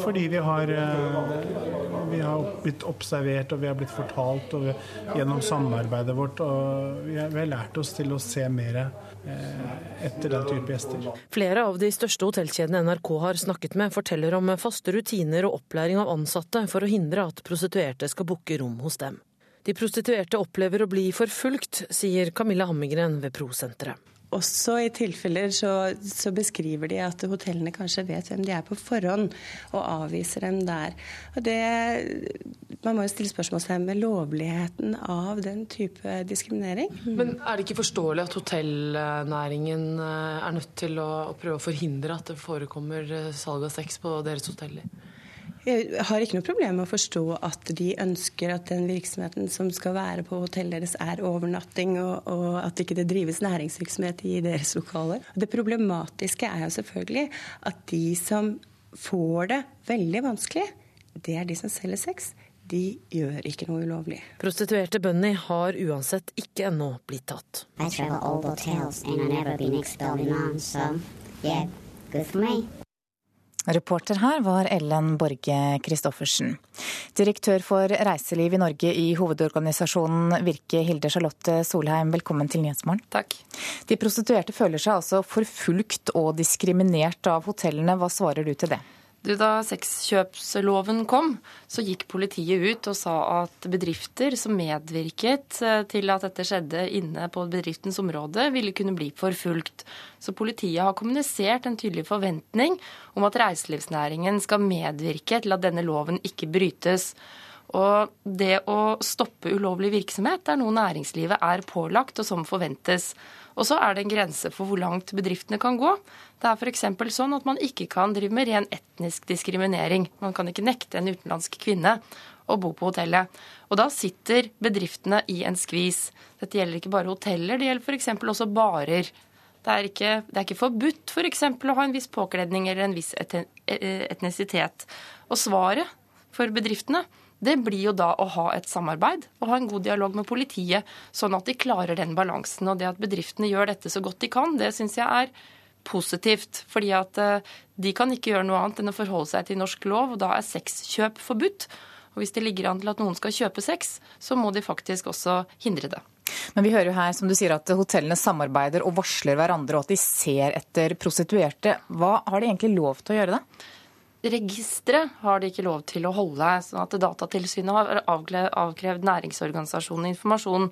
Fordi vi har, eh, vi har blitt observert og vi har blitt fortalt og vi, gjennom samarbeidet vårt. Og vi har, vi har, lært oss til å se mer eh, etter den type gjester. Flere av de største hotellkjedene NRK har snakket med, forteller om faste rutiner og opplæring av ansatte for å hindre at prostituerte skal booke rom hos dem. De prostituerte opplever å bli forfulgt, sier Camilla Hammingren ved Prosenteret. Også i tilfeller så, så, beskriver de at hotellene kanskje vet hvem de er på forhånd, og avviser dem der. Og det, man må jo stille spørsmålstegn ved lovligheten av den type diskriminering. Men er det ikke forståelig at hotellnæringen eh, er nødt til å, å prøve å forhindre at det forekommer eh, salg av sex på deres hoteller? Jeg har ikke noe problem med å forstå at de ønsker at den virksomheten som skal være på hotellet deres, er overnatting, og, og at ikke det drives næringsvirksomhet i deres lokaler. Det problematiske er jo selvfølgelig at de som får det veldig vanskelig, det er de som selger sex. De gjør ikke noe ulovlig. Prostituerte Bunny har uansett ikke ennå blitt tatt. I travel all hotels and I never been expelled in on, so yeah, good for me. Reporter her var Ellen Borge Christoffersen. Direktør for reiseliv i Norge i hovedorganisasjonen Virke, Hilde Charlotte Solheim, velkommen til Nyhetsmorgen. Takk. De prostituerte føler seg altså forfulgt og diskriminert av hotellene. Hva svarer du til det? Du, da sexkjøpsloven kom, så gikk politiet ut og sa at bedrifter som medvirket eh, til at dette skjedde inne på bedriftens område, ville kunne bli forfulgt. Så politiet har kommunisert en tydelig forventning om at reiselivsnæringen skal medvirke til at denne loven ikke brytes. Og det å stoppe ulovlig virksomhet er noe næringslivet er pålagt, og som forventes. Og så er det en grense for hvor langt bedriftene kan gå. Det er f.eks. sånn at man ikke kan drive med ren etnisk diskriminering. Man kan ikke nekte en utenlandsk kvinne å bo på hotellet. Og da sitter bedriftene i en skvis. Dette gjelder ikke bare hoteller, det gjelder f.eks. også barer. Det er ikke, det er ikke forbudt f.eks. For å ha en viss påkledning eller en viss etnisitet. Og svaret for bedriftene det blir jo da å ha et samarbeid og ha en god dialog med politiet, sånn at de klarer den balansen. Og det at bedriftene gjør dette så godt de kan, det syns jeg er positivt. Fordi at eh, de kan ikke gjøre noe annet enn å forholde seg til norsk lov, og da er sexkjøp forbudt. Og hvis det ligger an til at noen skal kjøpe sex, så må de faktisk også hindre det. Men vi hører jo her som du sier at hotellene samarbeider og varsler hverandre, og at de ser etter prostituerte. Hva har de egentlig lov til å gjøre da? Registeret har de ikke lov til å holde. sånn at Datatilsynet har avkrevd næringsorganisasjonen informasjon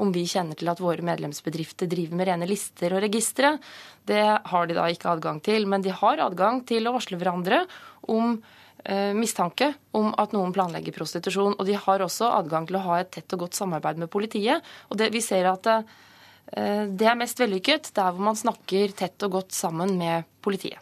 om vi kjenner til at våre medlemsbedrifter driver med rene lister og registre. Det har de da ikke adgang til. Men de har adgang til å varsle hverandre om eh, mistanke om at noen planlegger prostitusjon. Og de har også adgang til å ha et tett og godt samarbeid med politiet. Og det, vi ser at eh, det er mest vellykket der hvor man snakker tett og godt sammen med politiet.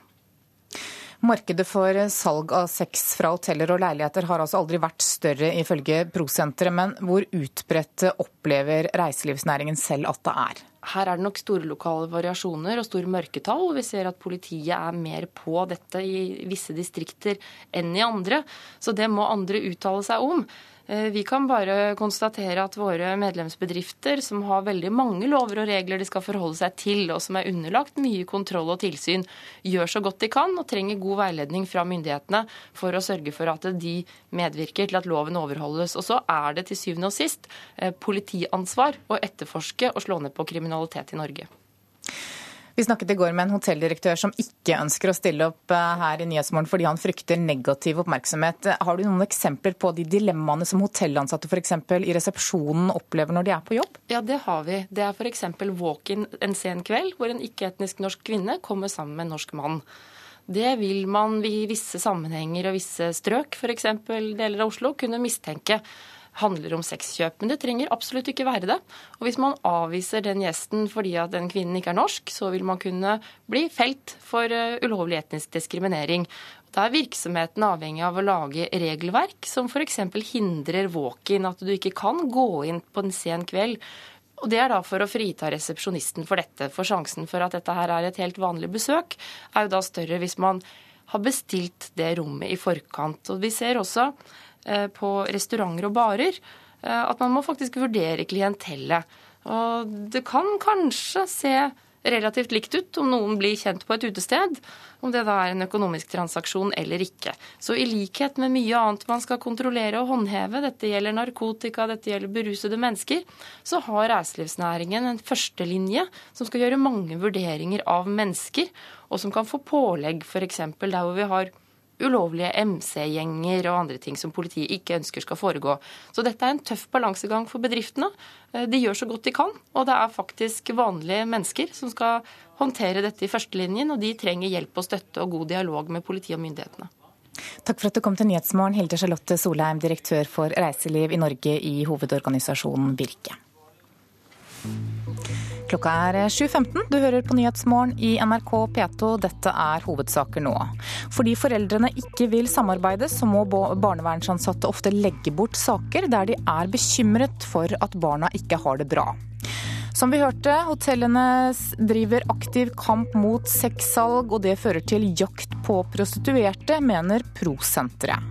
Markedet for salg av sex fra hoteller og leiligheter har altså aldri vært større, ifølge Prosenteret. Men hvor utbredt opplever reiselivsnæringen selv at det er? Her er det nok store lokale variasjoner og store mørketall. Vi ser at politiet er mer på dette i visse distrikter enn i andre. Så det må andre uttale seg om. Eh, vi kan bare konstatere at våre medlemsbedrifter, som har veldig mange lover og regler de skal forholde seg til, og som er underlagt mye kontroll og tilsyn, gjør så godt de kan og trenger god veiledning fra myndighetene for å sørge for at de medvirker til at loven overholdes. Og så er det til syvende og sist eh, politiansvar å etterforske og slå ned på kriminalitet i Norge. Vi snakket i går med en hotelldirektør som ikke ønsker å stille opp eh, her i Nyhetsmorgen fordi han frykter negativ oppmerksomhet. Har du noen eksempler på de dilemmaene som hotellansatte f.eks. i resepsjonen opplever når de er på jobb? Ja, det har vi. Det er f.eks. walk-in en sen kveld hvor en ikke-etnisk norsk kvinne kommer sammen med en norsk mann. Det vil man i visse sammenhenger og visse strøk, f.eks. deler av Oslo, kunne mistenke handler om sexkjøp. Men det trenger absolutt ikke være det. Og hvis man avviser den gjesten fordi at den kvinnen ikke er norsk, så vil man kunne bli felt for eh, ulovlig etnisk diskriminering. Da er virksomheten avhengig av å lage regelverk som f.eks. hindrer walk-in, at du ikke kan gå inn på en sen kveld. Og Det er da for å frita resepsjonisten for dette. For sjansen for at dette her er et helt vanlig besøk, er jo da større hvis man har bestilt det rommet i forkant. Og Vi ser også på restauranter og barer, eh, at man må faktisk vurdere klientellet. Og det kan kanskje se relativt likt ut om noen blir kjent på et utested, om det da er en økonomisk transaksjon eller ikke. Så i likhet med mye annet man skal kontrollere og håndheve, dette gjelder narkotika, dette gjelder berusede mennesker, så har reiselivsnæringen en førstelinje som skal gjøre mange vurderinger av mennesker, og som kan få pålegg f.eks. der hvor vi har ulovlige MC-gjenger og andre ting som politiet ikke ønsker skal foregå. Så dette er en tøff balansegang for bedriftene. Eh, de gjør så godt de kan, og det er faktisk vanlige mennesker som skal håndtere dette i førstelinjen, og de trenger hjelp og støtte og god dialog med politiet og myndighetene. Takk for at du kom til Nyhetsmorgen, Hilde Charlotte Solheim, direktør for reiseliv i Norge i hovedorganisasjonen Virke. Klokka er 7.15. Du hører på Nyhetsmorgen i NRK P2. Dette er hovedsaker nå. Fordi foreldrene ikke vil samarbeide, så må barnevernsansatte ofte legge bort saker der de er bekymret for at barna ikke har det bra. Som vi hørte, hotellene driver aktiv kamp mot sexsalg, og det fører til jakt på prostituerte, mener Prosenteret.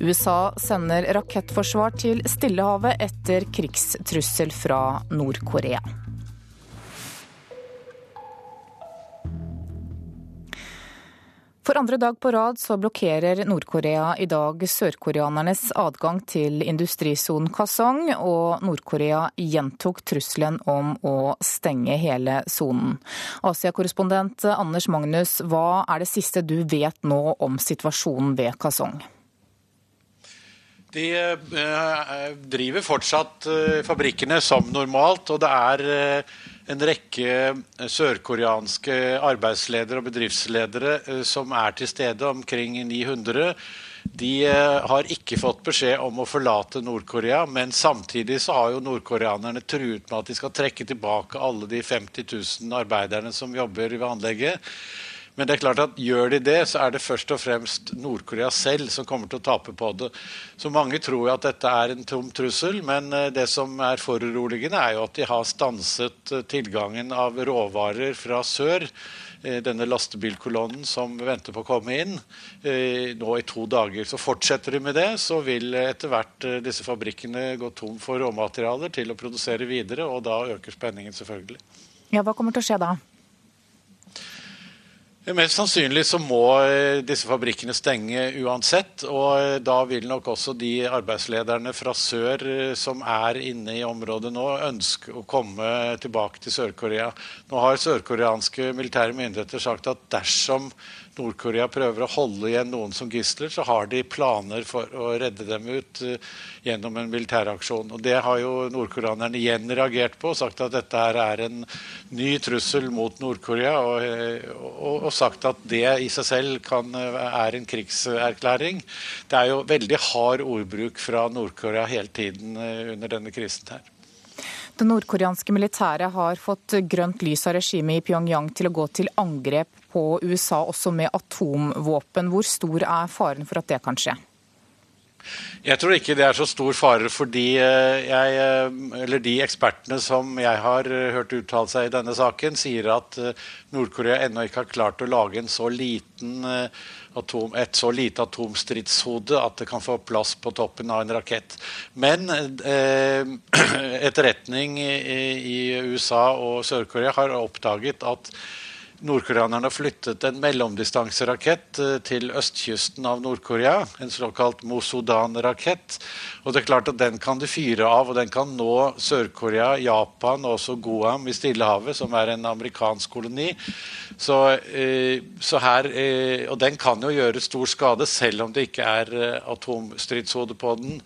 USA sender rakettforsvar til Stillehavet etter krigstrussel fra Nord-Korea. For andre dag på rad så blokkerer Nord-Korea i dag sørkoreanernes adgang til industrisonen Kasong, og Nord-Korea gjentok trusselen om å stenge hele sonen. Asia-korrespondent Anders Magnus, hva er det siste du vet nå om situasjonen ved Kasong? De eh, driver fortsatt eh, fabrikkene som normalt, og det er eh, en rekke sørkoreanske arbeidsledere og bedriftsledere som er til stede, omkring 900. De har ikke fått beskjed om å forlate Nord-Korea, men samtidig så har jo nordkoreanerne truet med at de skal trekke tilbake alle de 50 000 arbeiderne som jobber ved anlegget. Men det er klart at gjør de det, så er det først og fremst Nord-Korea selv som kommer til å tape på det. Så mange tror jo at dette er en tom trussel, men eh, det som er foruroligende, er jo at de har stanset eh, tilgangen av råvarer fra sør eh, denne lastebilkolonnen som venter på å komme inn, nå i to dager. Så Fortsetter de med det, så vil etter hvert disse fabrikkene gå tom for råmaterialer til å produsere videre, og da øker spenningen selvfølgelig. Ja, Hva kommer til å skje da? Mest sannsynlig så må eh, disse fabrikkene stenge uansett. Og eh, da vil nok også de arbeidslederne fra sør eh, som er inne i området nå, ønske å komme tilbake til Sør-Korea. Nå har sørkoreanske militære myndigheter sagt at dersom Nord-Korea prøver å holde igjen noen som gisler, så har de planer for å redde dem ut uh, gjennom en militæraksjon. Og Det har jo nordkoreanerne igjen reagert på, og sagt at dette her er en ny trussel mot Nord-Korea. Og, eh, og, og, sagt at det i seg selv kan, eh, er en krigserklæring. Det er jo veldig hard ordbruk fra Nord-Korea hele tiden under denne krisen her. Det nordkoreanske militæret har fått grønt lys av regimet i Pyongyang til å gå til angrep på USA også med atomvåpen. Hvor stor er faren for at det kan skje? Jeg tror ikke det er så stor fare fordi de, jeg, eh, de ekspertene som jeg har eh, hørt uttale seg i denne saken, sier at Nord-Korea ennå ikke har klart å lage en så liten atom, et så lite atomstridshode at det kan få plass på toppen av en rakett. Men eh, etterretning i, i USA og Sør-Korea har oppdaget at nordkoreanerne flyttet en mellomdistanserakett eh, til østkysten av Nord-Korea. En såkalt Mosodan-rakett. Og det er klart at Den kan de fyre av, og den kan nå Sør-Korea, Japan og også Guam i Stillehavet, som er en amerikansk koloni. Så, eh, så her, eh, og den kan jo gjøre stor skade, selv om det ikke er atomstridshode på den.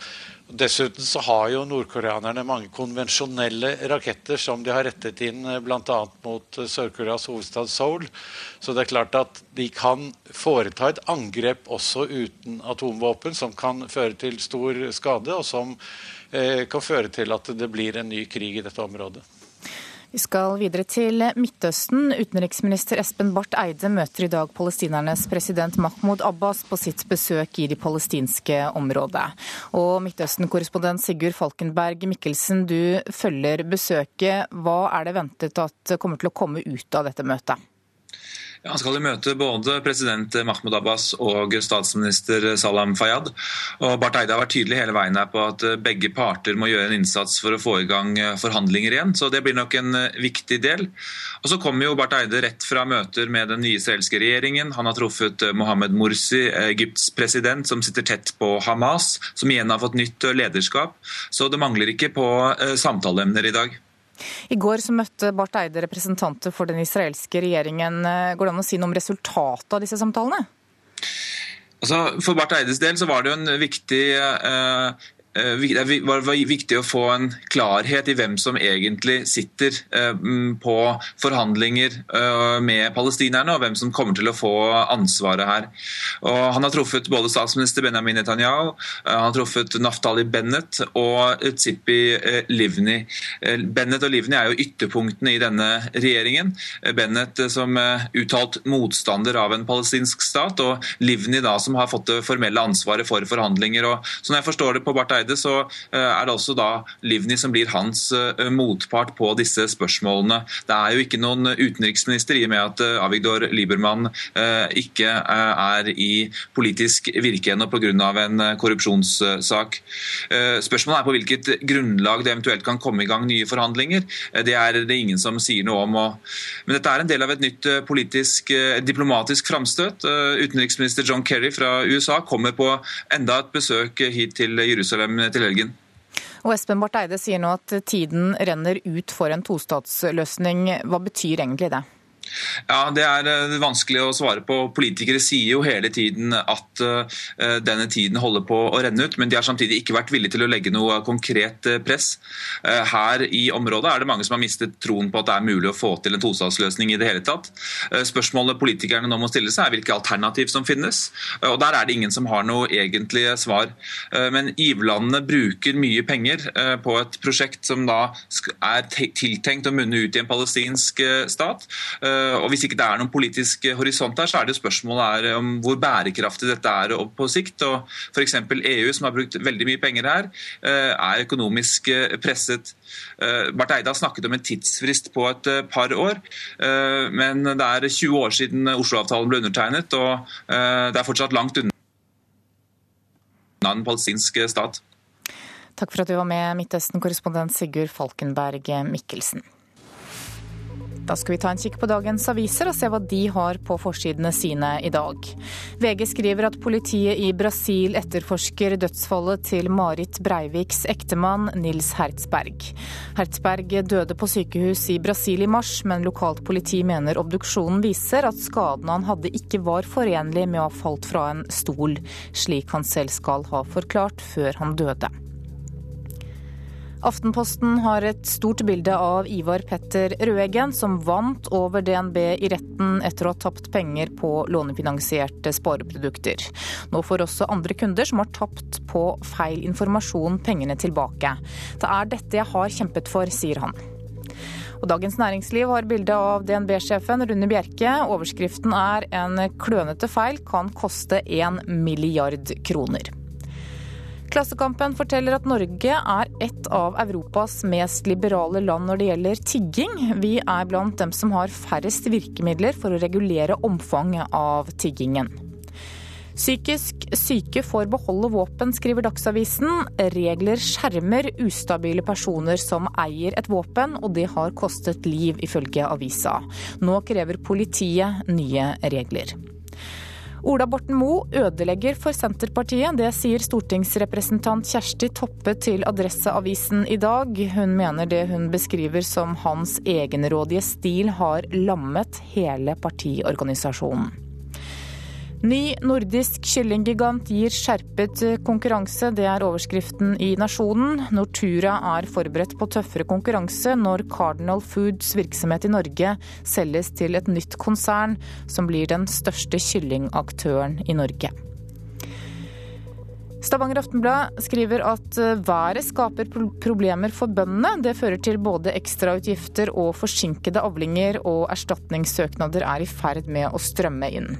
Dessuten så har jo nordkoreanerne mange konvensjonelle raketter som de har rettet inn eh, bl.a. mot eh, Sør-Koreas hovedstad Seoul. Så det er klart at de kan foreta et angrep også uten atomvåpen, som kan føre til stor skade, og som eh, kan føre til at det blir en ny krig i dette området. Vi skal videre til Midtøsten. Utenriksminister Espen Barth Eide møter i dag palestinernes president Mahmoud Abbas på sitt besøk i det palestinske området. Og Midtøsten-korrespondent Sigurd Falkenberg Mikkelsen, du følger besøket. Hva er det ventet at kommer til å komme ut av dette møtet? Han skal jo møte både president Mahmoud Abbas og statsminister Salam Fayyad. Og Barth Eide har vært tydelig hele veien her på at begge parter må gjøre en innsats for å få i gang forhandlinger igjen. Så det blir nok en viktig del. Og Så kommer jo Barth Eide rett fra møter med den nye israelske regjeringen. Han har truffet Mohammed Morsi, Egypts president, som sitter tett på Hamas, som igjen har fått nytt lederskap. Så det mangler ikke på eh, samtaleemner i dag. I går så møtte Barth Eide representanter for den israelske regjeringen. Går det an å si noe om resultatet av disse samtalene? Altså, for Barth Eides del så var det jo en viktig eh, det var viktig å få en klarhet i hvem som egentlig sitter eh, på forhandlinger eh, med palestinerne, og hvem som kommer til å få ansvaret her. Og han har truffet både statsminister Benjamin Netanyahu, han har truffet Naftali Bennett og Tzipi Livni. Bennett og Livni er jo ytterpunktene i denne regjeringen. Bennett som uttalt motstander av en palestinsk stat, og Livni da som har fått det formelle ansvaret for forhandlinger. Og, sånn jeg forstår det på Barth Eide, så eh, er det også da Livni som blir hans eh, motpart på disse spørsmålene. Det er jo ikke noen utenriksminister, i og med at eh, Avigdor Liebermann ikke er i politisk virke ennå pga. en korrupsjonssak. Spørsmålet er på hvilket grunnlag det eventuelt kan komme i gang nye forhandlinger. Det er det ingen som sier noe om. Men dette er en del av et nytt politisk, diplomatisk framstøt. Utenriksminister John Kerry fra USA kommer på enda et besøk hit til Jerusalem til helgen. Og Espen Barth Eide sier nå at tiden renner ut for en tostatsløsning. Hva betyr egentlig det? Ja, Det er eh, vanskelig å svare på. Politikere sier jo hele tiden at uh, denne tiden holder på å renne ut, men de har samtidig ikke vært villige til å legge noe konkret press. Uh, her i området er det mange som har mistet troen på at det er mulig å få til en tostatsløsning i det hele tatt. Spørsmålet politikerne nå må stille seg er hvilke alternativ som finnes. og Der er det ingen som har noe egentlige svar. Men giverlandene bruker mye penger på et prosjekt som da er tiltenkt å munne ut i en palestinsk stat. Eh, og Hvis ikke det er noen politisk horisont her, så er det spørsmålet er om hvor bærekraftig dette er på sikt. og F.eks. EU, som har brukt veldig mye penger her, eh, er økonomisk eh, presset. Barth Eide har snakket om en tidsfrist på et par år, men det er 20 år siden Oslo-avtalen ble undertegnet, og det er fortsatt langt unna den palestinske stat. Takk for at du var med, Midtøsten-korrespondent Sigurd Falkenberg Mikkelsen. Da skal vi ta en kikk på dagens aviser og se hva de har på forsidene sine i dag. VG skriver at politiet i Brasil etterforsker dødsfallet til Marit Breiviks ektemann Nils Hertzberg. Hertzberg døde på sykehus i Brasil i mars, men lokalt politi mener obduksjonen viser at skadene han hadde ikke var forenlig med å ha falt fra en stol, slik han selv skal ha forklart før han døde. Aftenposten har et stort bilde av Ivar Petter Røeggen, som vant over DNB i retten etter å ha tapt penger på lånefinansierte spareprodukter. Nå får også andre kunder som har tapt på feil informasjon, pengene tilbake. Det er dette jeg har kjempet for, sier han. Og Dagens Næringsliv har bilde av DNB-sjefen Rune Bjerke. Overskriften er 'En klønete feil kan koste én milliard kroner'. Klassekampen forteller at Norge er et av Europas mest liberale land når det gjelder tigging. Vi er blant dem som har færrest virkemidler for å regulere omfanget av tiggingen. Psykisk syke får beholde våpen, skriver Dagsavisen. Regler skjermer ustabile personer som eier et våpen, og det har kostet liv, ifølge avisa. Nå krever politiet nye regler. Ola Borten Moe ødelegger for Senterpartiet. Det sier stortingsrepresentant Kjersti Toppe til Adresseavisen i dag. Hun mener det hun beskriver som hans egenrådige stil har lammet hele partiorganisasjonen. Ny nordisk kyllinggigant gir skjerpet konkurranse, det er overskriften i Nasjonen. Nortura er forberedt på tøffere konkurranse når Cardinal Foods virksomhet i Norge selges til et nytt konsern, som blir den største kyllingaktøren i Norge. Stavanger Aftenblad skriver at været skaper problemer for bøndene. Det fører til både ekstrautgifter og forsinkede avlinger, og erstatningssøknader er i ferd med å strømme inn.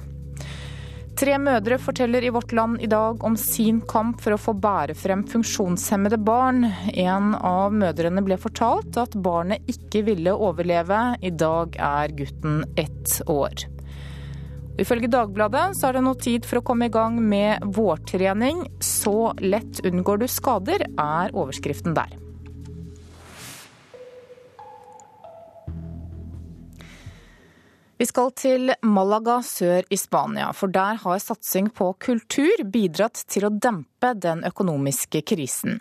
Tre mødre forteller i Vårt Land i dag om sin kamp for å få bære frem funksjonshemmede barn. En av mødrene ble fortalt at barnet ikke ville overleve. I dag er gutten ett år. Ifølge Dagbladet så er det nå tid for å komme i gang med vårtrening. Så lett unngår du skader, er overskriften der. Vi skal til Malaga sør i Spania, for der har satsing på kultur bidratt til å dempe den økonomiske krisen.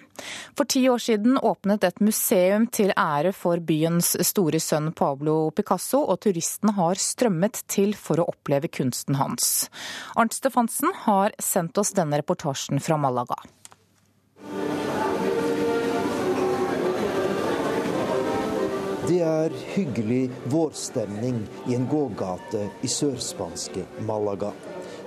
For ti år siden åpnet et museum til ære for byens store sønn Pablo Picasso, og turistene har strømmet til for å oppleve kunsten hans. Arnt Stefansen har sendt oss denne reportasjen fra Malaga. Det er hyggelig vårstemning i en gågate i sørspanske Malaga.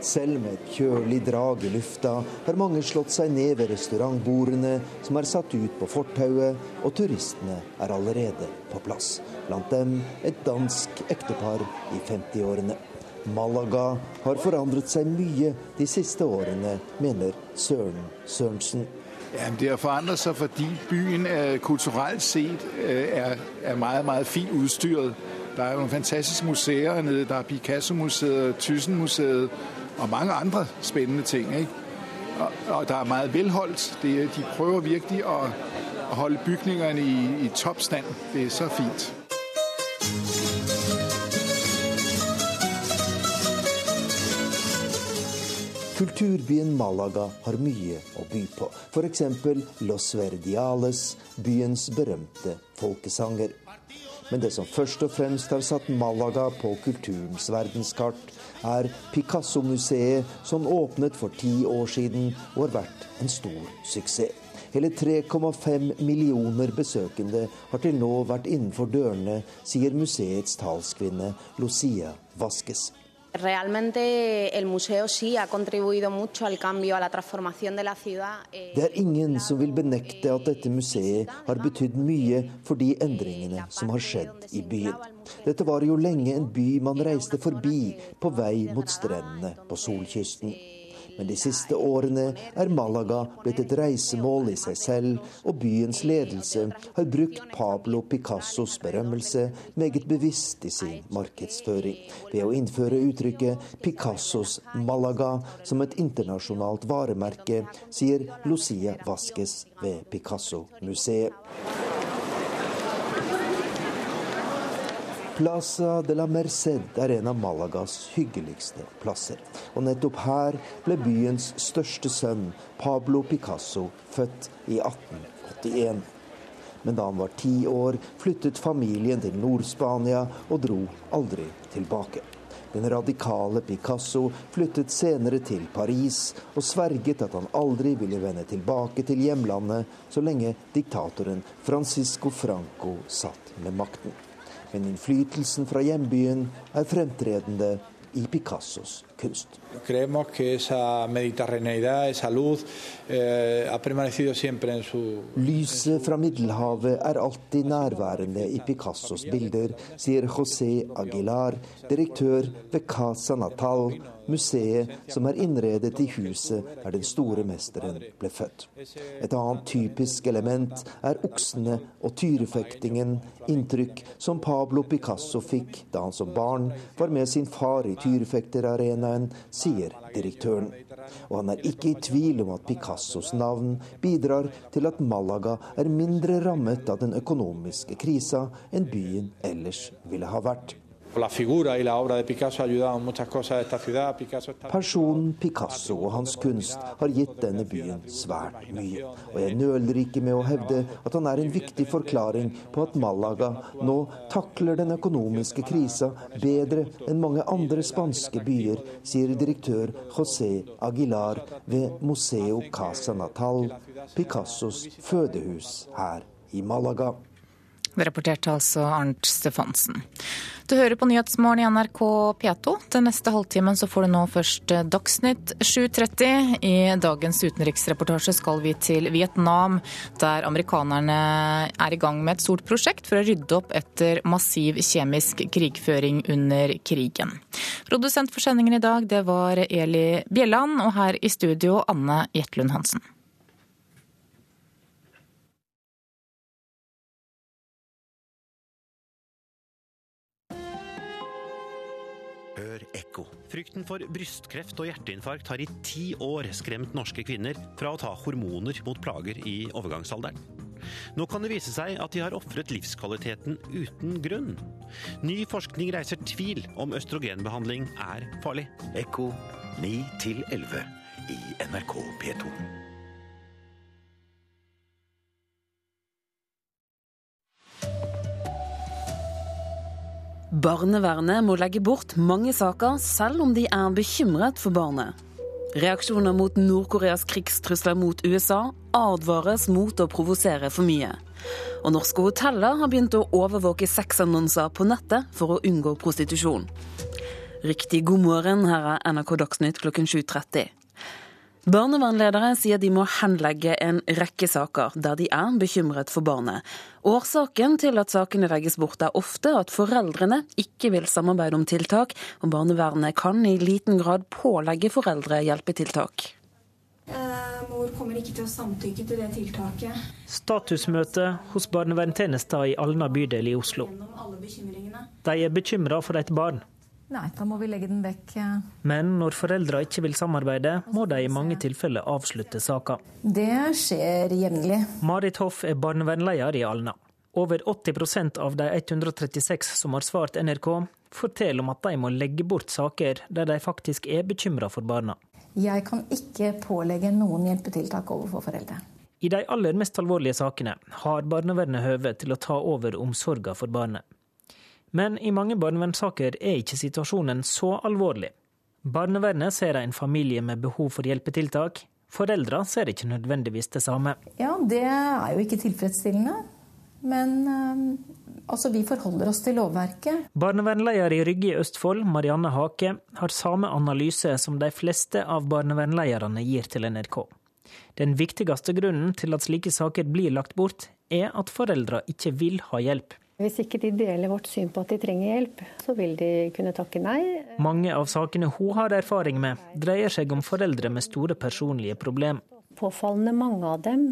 Selv med et kjølig drag i lufta har mange slått seg ned ved restaurantbordene som er satt ut på fortauet, og turistene er allerede på plass. Blant dem et dansk ektepar i 50-årene. Malaga har forandret seg mye de siste årene, mener Søren Sørensen. Ja, det har forandret seg fordi byen kulturelt sett er, er meget, meget fint utstyret. Der er noen fantastiske museer nede. Der er Picasso-museet, Thyssen-museet og mange andre spennende ting. Og, og, der er meget velholdt. De, de prøver virkelig å, å holde bygningene i, i toppstand. Det er så fint. Kulturbyen Malaga har mye å by på. F.eks. Los Verdiales, byens berømte folkesanger. Men det som først og fremst har satt Malaga på kulturens verdenskart, er Picasso-museet, som åpnet for ti år siden og har vært en stor suksess. Hele 3,5 millioner besøkende har til nå vært innenfor dørene, sier museets talskvinne Lucia Vasques. Realmente el museo sí ha contribuido mucho al cambio, a la transformación de la ciudad. Eh, det er ingen som vil benekte at dette museet har betydd mye for de endringene som har skjedd i byen. Dette var jo lenge en by man reiste forbi på vei mot strendene på solkysten. Men de siste årene er Malaga blitt et reisemål i seg selv, og byens ledelse har brukt Pablo Picassos berømmelse meget bevisst i sin markedsføring, ved å innføre uttrykket 'Picassos Malaga' som et internasjonalt varemerke, sier Lucia Vasques ved Picasso-museet. Plaza de la Merced er en av Malagas hyggeligste plasser. Og nettopp her ble byens største sønn, Pablo Picasso, født i 1881. Men da han var ti år, flyttet familien til Nord-Spania og dro aldri tilbake. Den radikale Picasso flyttet senere til Paris og sverget at han aldri ville vende tilbake til hjemlandet så lenge diktatoren Francisco Franco satt med makten men innflytelsen fra hjembyen er fremtredende i Picassos kunst. Lyset fra Middelhavet er alltid nærværende i Picassos bilder, sier José Aguilar, direktør ved Casa Natal, museet som er innredet i huset der den store mesteren ble født. Et annet typisk element er oksene og tyrefektingen, inntrykk som Pablo Picasso fikk da han som barn var med sin far i tyrefekterarenaen arenaen, sier direktøren. Og han er ikke i tvil om at Picassos navn bidrar til at Malaga er mindre rammet av den økonomiske krisa enn byen ellers ville ha vært. Personen Picasso og hans kunst har gitt denne byen svært mye. Og jeg nøler ikke med å hevde at han er en viktig forklaring på at Malaga nå takler den økonomiske krisa bedre enn mange andre spanske byer, sier direktør José Aguilar ved Museo Casa Natal, Picassos fødehus her i Malaga. Det rapporterte altså Arnt Stefansen. Du hører på Nyhetsmorgen i NRK P2. Den neste halvtimen så får du nå først Dagsnytt 7.30. I dagens utenriksreportasje skal vi til Vietnam, der amerikanerne er i gang med et stort prosjekt for å rydde opp etter massiv kjemisk krigføring under krigen. Produsent for sendingen i dag det var Eli Bjelland, og her i studio Anne Jetlund Hansen. Frykten for brystkreft og hjerteinfarkt har i ti år skremt norske kvinner fra å ta hormoner mot plager i overgangsalderen. Nå kan det vise seg at de har ofret livskvaliteten uten grunn. Ny forskning reiser tvil om østrogenbehandling er farlig. Ekko 9 11 i NRK P2. Barnevernet må legge bort mange saker, selv om de er bekymret for barnet. Reaksjoner mot Nord-Koreas krigstrusler mot USA advares mot å provosere for mye. Og norske hoteller har begynt å overvåke sexannonser på nettet for å unngå prostitusjon. Riktig god morgen, her er NRK Dagsnytt klokken 7.30. Barnevernledere sier de må henlegge en rekke saker der de er bekymret for barnet. Årsaken til at sakene legges bort er ofte at foreldrene ikke vil samarbeide om tiltak, og barnevernet kan i liten grad pålegge foreldre hjelpetiltak. Eh, mor kommer ikke til å samtykke til det tiltaket. Statusmøte hos barnevernstjenesten i Alna bydel i Oslo. De er bekymra for et barn. Nei, da må vi legge den vekk. Men når foreldra ikke vil samarbeide, må de i mange tilfeller avslutte saka. Det skjer jevnlig. Marit Hoff er barnevernleder i Alna. Over 80% av de 136 som har svart NRK, forteller om at de må legge bort saker der de faktisk er bekymra for barna. Jeg kan ikke pålegge noen hjelpetiltak overfor foreldre. I de aller mest alvorlige sakene har barnevernet høve til å ta over omsorga for barnet. Men i mange barnevernssaker er ikke situasjonen så alvorlig. Barnevernet ser en familie med behov for hjelpetiltak. Foreldra ser ikke nødvendigvis det samme. Ja, det er jo ikke tilfredsstillende. Men altså, vi forholder oss til lovverket. Barnevernleder i Rygge i Østfold, Marianne Hake, har samme analyse som de fleste av barnevernlederne gir til NRK. Den viktigste grunnen til at slike saker blir lagt bort, er at foreldra ikke vil ha hjelp. Hvis ikke de deler vårt syn på at de trenger hjelp, så vil de kunne takke nei. Mange av sakene hun har erfaring med, dreier seg om foreldre med store personlige problemer. Påfallende mange av dem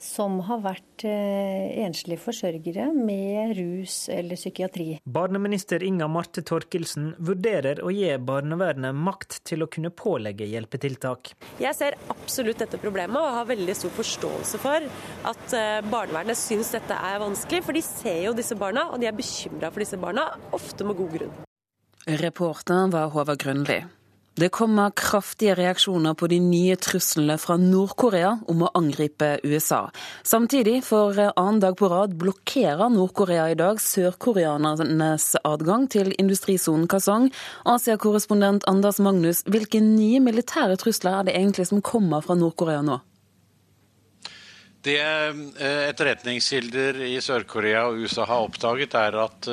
som har vært eh, enslige forsørgere med rus eller psykiatri. Barneminister Inga Marte Torkelsen vurderer å gi barnevernet makt til å kunne pålegge hjelpetiltak. Jeg ser absolutt dette problemet og har veldig stor forståelse for at eh, barnevernet syns dette er vanskelig. For de ser jo disse barna, og de er bekymra for disse barna, ofte med god grunn. Reporter var Håvard Grønli. Det kommer kraftige reaksjoner på de nye truslene fra Nord-Korea om å angripe USA. Samtidig, for annen dag på rad, blokkerer Nord-Korea i dag sørkoreanernes adgang til industrisonen Kasong. Asia-korrespondent Anders Magnus, hvilke nye militære trusler er det egentlig som kommer fra Nord-Korea nå? Det etterretningskilder i Sør-Korea og USA har oppdaget, er at,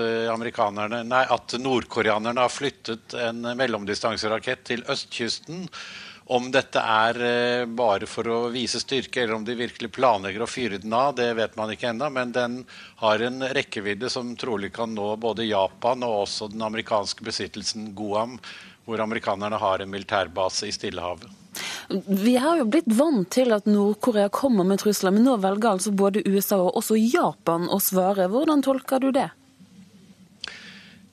nei, at nordkoreanerne har flyttet en mellomdistanserakett til østkysten. Om dette er bare for å vise styrke, eller om de virkelig planlegger å fyre den av, det vet man ikke ennå. Men den har en rekkevidde som trolig kan nå både Japan og også den amerikanske besittelsen Guam, hvor amerikanerne har en militærbase i Stillehavet. Vi har jo blitt vant til at Nord-Korea kommer med trusler, men nå velger altså både USA og også Japan å svare. Hvordan tolker du det?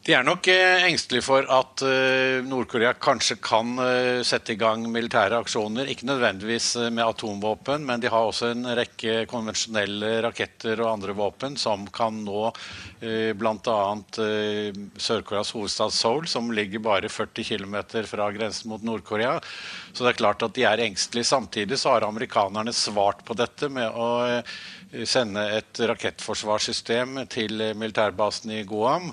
De er nok eh, engstelige for at eh, Nord-Korea kanskje kan eh, sette i gang militære aksjoner. Ikke nødvendigvis med atomvåpen, men de har også en rekke konvensjonelle raketter og andre våpen som kan nå bl.a. Sør-Koreas hovedstad Seoul, som ligger bare 40 km fra grensen mot Nord-Korea. Så det er klart at de er engstelige. Samtidig så har amerikanerne svart på dette med å sende et rakettforsvarssystem til militærbasen i Guam.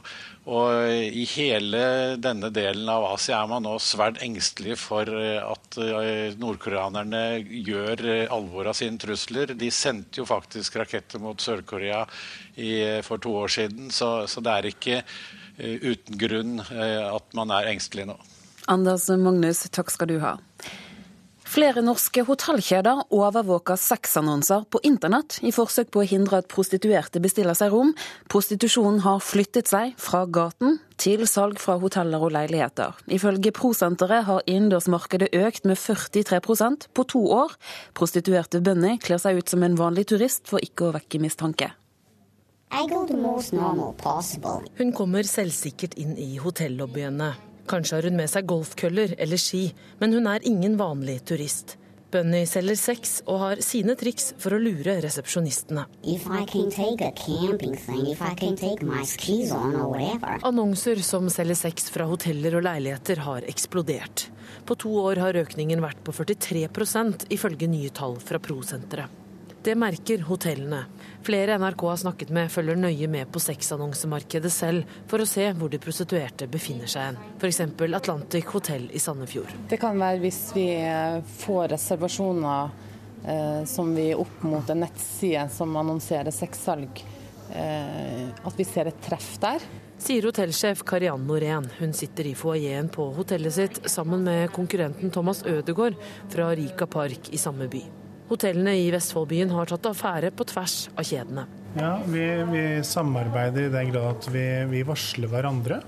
Og I hele denne delen av Asia er man nå svært engstelig for at eh, nordkoreanerne gjør alvor av sine trusler. De sendte jo faktisk raketter mot Sør-Korea for to år siden, så, så det er ikke eh, uten grunn eh, at man er engstelig nå. Anders Magnus, takk skal du ha. Flere norske hotellkjeder overvåker sexannonser på internett i forsøk på å hindre at prostituerte bestiller seg rom. Prostitusjonen har flyttet seg fra gaten til salg fra hoteller og leiligheter. Ifølge Prosenteret har innendørsmarkedet økt med 43% på to år. Prostituerte Bunny kler seg ut som en vanlig turist for ikke å vekke mistanke. Hun kommer selvsikkert inn i hotellobbyene. Kanskje har hun med seg golfkøller eller ski, men hun er ingen vanlig turist. Bunny selger sex og har sine triks for å lure resepsjonistene. Annonser som selger sex fra hoteller og leiligheter har eksplodert. På to år har økningen vært på 43% ifølge nye tall fra Prosenteret. Det merker hotellene. Flere NRK har snakket med, følger nøye med på sexannonsemarkedet selv for å se hvor de prostituerte befinner seg. F.eks. Atlantic Hotel i Sandefjord. Det kan være hvis vi får reservasjoner eh, som vi opp mot en nettside som annonserer sexsalg, eh, at vi ser et treff der. Sier hotellsjef Kariann Norén. Hun sitter i foajeen på hotellet sitt sammen med konkurrenten Thomas Ødegaard fra Rika Park i samme by. Hotellene i Vestfoldbyen har tatt affære på tvers av kjedene. Ja, Vi, vi samarbeider i den grad at vi, vi, varsler hverandre.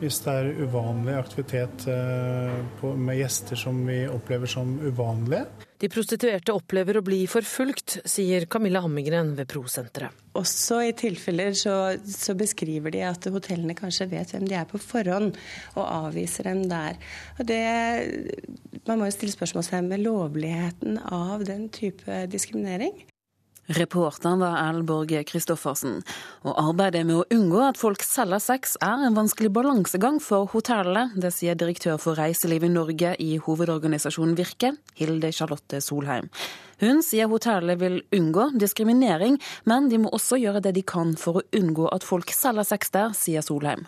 Hvis det er uvanlig aktivitet eh, på, med gjester som vi opplever som uvanlige. De prostituerte opplever å bli forfulgt, sier Camilla Hammegren ved Prosenteret. Også i tilfeller så, så, beskriver de at hotellene kanskje vet hvem de er på forhånd, og avviser dem der. Og det, man må jo stille spørsmålstegn ved lovligheten av den type diskriminering. Reporteren var Erlborg Christoffersen. Og arbeidet med å unngå at folk selger sex er en vanskelig balansegang for hotellene. Det sier direktør for reiseliv i Norge i hovedorganisasjonen Virke, Hilde Charlotte Solheim. Hun sier hotellene vil unngå diskriminering, men de må også gjøre det de kan for å unngå at folk selger sex der, sier Solheim.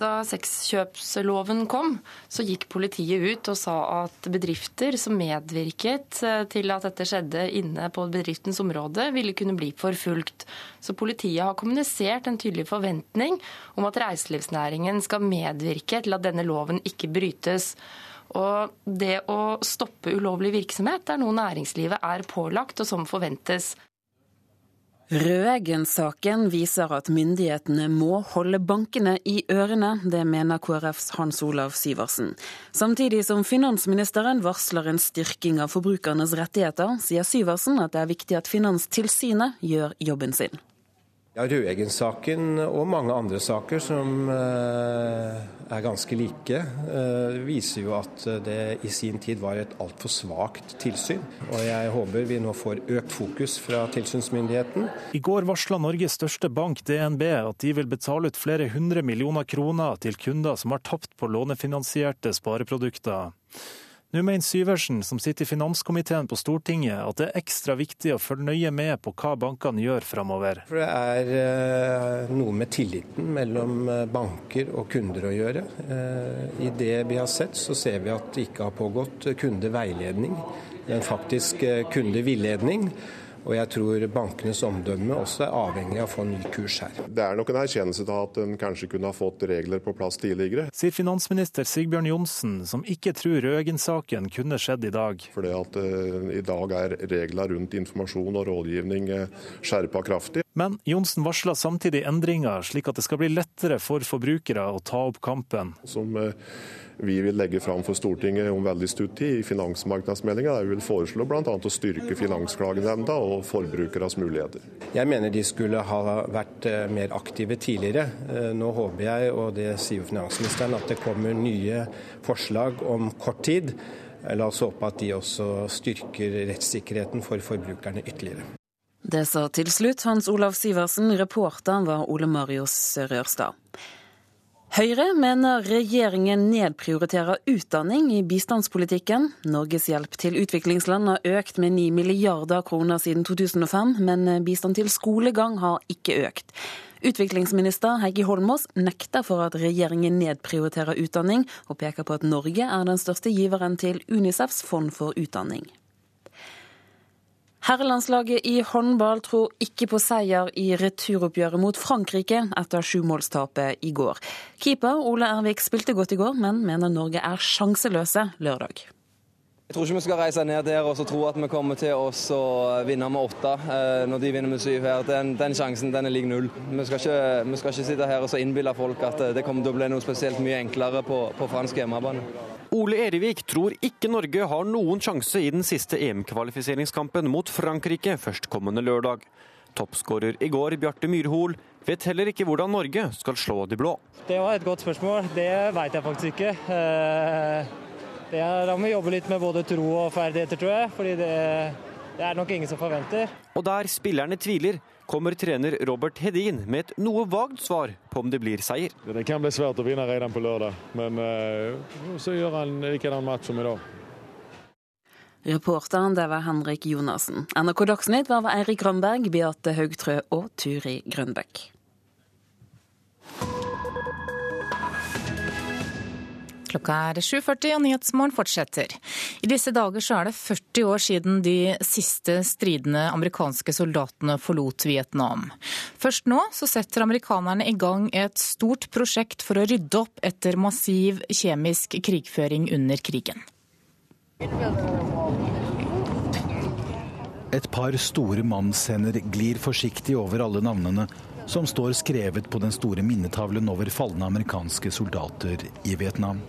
Da sexkjøpsloven kom, så gikk politiet ut og sa at bedrifter som medvirket eh, til at dette skjedde inne på bedriftens område, ville kunne bli forfulgt. Så politiet har kommunisert en tydelig forventning om at reiselivsnæringen skal medvirke til at denne loven ikke brytes. Og det å stoppe ulovlig virksomhet er noe næringslivet er pålagt, og som forventes. Røeggen-saken viser at myndighetene må holde bankene i ørene. Det mener KrFs Hans Olav Syversen. Samtidig som finansministeren varsler en styrking av forbrukernes rettigheter, sier Syversen at det er viktig at Finanstilsynet gjør jobben sin. Ja, Røeggen-saken og mange andre saker som uh, er ganske like, uh, viser jo at det i sin tid var et altfor svakt tilsyn. Og jeg håper vi nå får økt fokus fra tilsynsmyndigheten. I går varsla Norges største bank, DNB, at de vil betale ut flere hundre millioner kroner til kunder som har tapt på lånefinansierte spareprodukter. Nå mener Syversen, som sitter i finanskomiteen på Stortinget, at det er ekstra viktig å følge nøye med på hva bankene gjør framover. Det er eh, noe med tilliten mellom eh, banker og kunder å gjøre. Eh, I det vi har sett, så ser vi at det ikke har pågått kundeveiledning, men faktisk kundevilledning. Og jeg tror bankenes omdømme også er avhengig av å få en ny kurs her. Det er nok en erkjennelse til at en kanskje kunne ha fått regler på plass tidligere. Sier finansminister Sigbjørn Johnsen, som ikke tror Røeggen-saken kunne skjedd i dag. Fordi at uh, i dag er reglene rundt informasjon og rådgivning uh, skjerpa kraftig. Men Johnsen varsla samtidig endringer, slik at det skal bli lettere for forbrukere å ta opp kampen. Som eh, vi vil legge fram for Stortinget om veldig stutt tid i finansmarkedsmeldinga. Der vi vil foreslå bl.a. å styrke Finansklagenemnda og forbrukeres muligheter. Jeg mener de skulle ha vært eh, mer aktive tidligere. Eh, nå håper jeg, og det sier jo finansministeren, at det kommer nye forslag om kort tid. La oss håpe at de også styrker rettssikkerheten for forbrukerne ytterligere. Det sa til slutt Hans Olav Sivertsen, reporteren var Ole Marius Rørstad. Høyre mener regjeringen nedprioriterer utdanning i bistandspolitikken. Norges hjelp til utviklingsland har økt med 9 milliarder kroner siden 2005, men bistand til skolegang har ikke økt. Utviklingsminister Heikki Holmås nekter for at regjeringen nedprioriterer utdanning, og peker på at Norge er den største giveren til Unicefs fond for utdanning. Herrelandslaget i håndball tror ikke på seier i returoppgjøret mot Frankrike etter sjumålstapet i går. Keeper Ole Ervik spilte godt i går, men mener Norge er sjanseløse lørdag. Jeg tror ikke vi skal reise ned der og tro at vi kommer til å vinne med åtte eh, når de vinner med syv her. Den, den sjansen den er lik null. Vi skal, ikke, vi skal ikke sitte her og innbille folk at eh, det kommer til å bli noe spesielt mye enklere på, på fransk hjemmebane. Ole Erivik tror ikke Norge har noen sjanse i den siste EM-kvalifiseringskampen mot Frankrike førstkommende lørdag. Toppskårer i går, Bjarte Myrhol, vet heller ikke hvordan Norge skal slå de blå. Det var et godt spørsmål. Det veit jeg faktisk ikke. Eh... Det er, da må vi jobbe litt med både tro og ferdigheter, tror jeg. fordi det, det er nok ingen som forventer. Og der spillerne tviler, kommer trener Robert Hedin med et noe vagt svar på om det blir seier. Det kan bli svært å vinne Reidan på lørdag, men uh, så gjør han likedan match som i dag. Reporteren det var Henrik Jonassen. NRK Dagsnytt var Eirik Grønberg, Beate Haugtrø og Turi Grønbekk. Klokka er 7.40 og Nyhetsmorgen fortsetter. I disse dager så er det 40 år siden de siste stridende amerikanske soldatene forlot Vietnam. Først nå så setter amerikanerne i gang et stort prosjekt for å rydde opp etter massiv kjemisk krigføring under krigen. Et par store mannshender glir forsiktig over alle navnene som står skrevet på den store minnetavlen over falne amerikanske soldater i Vietnam.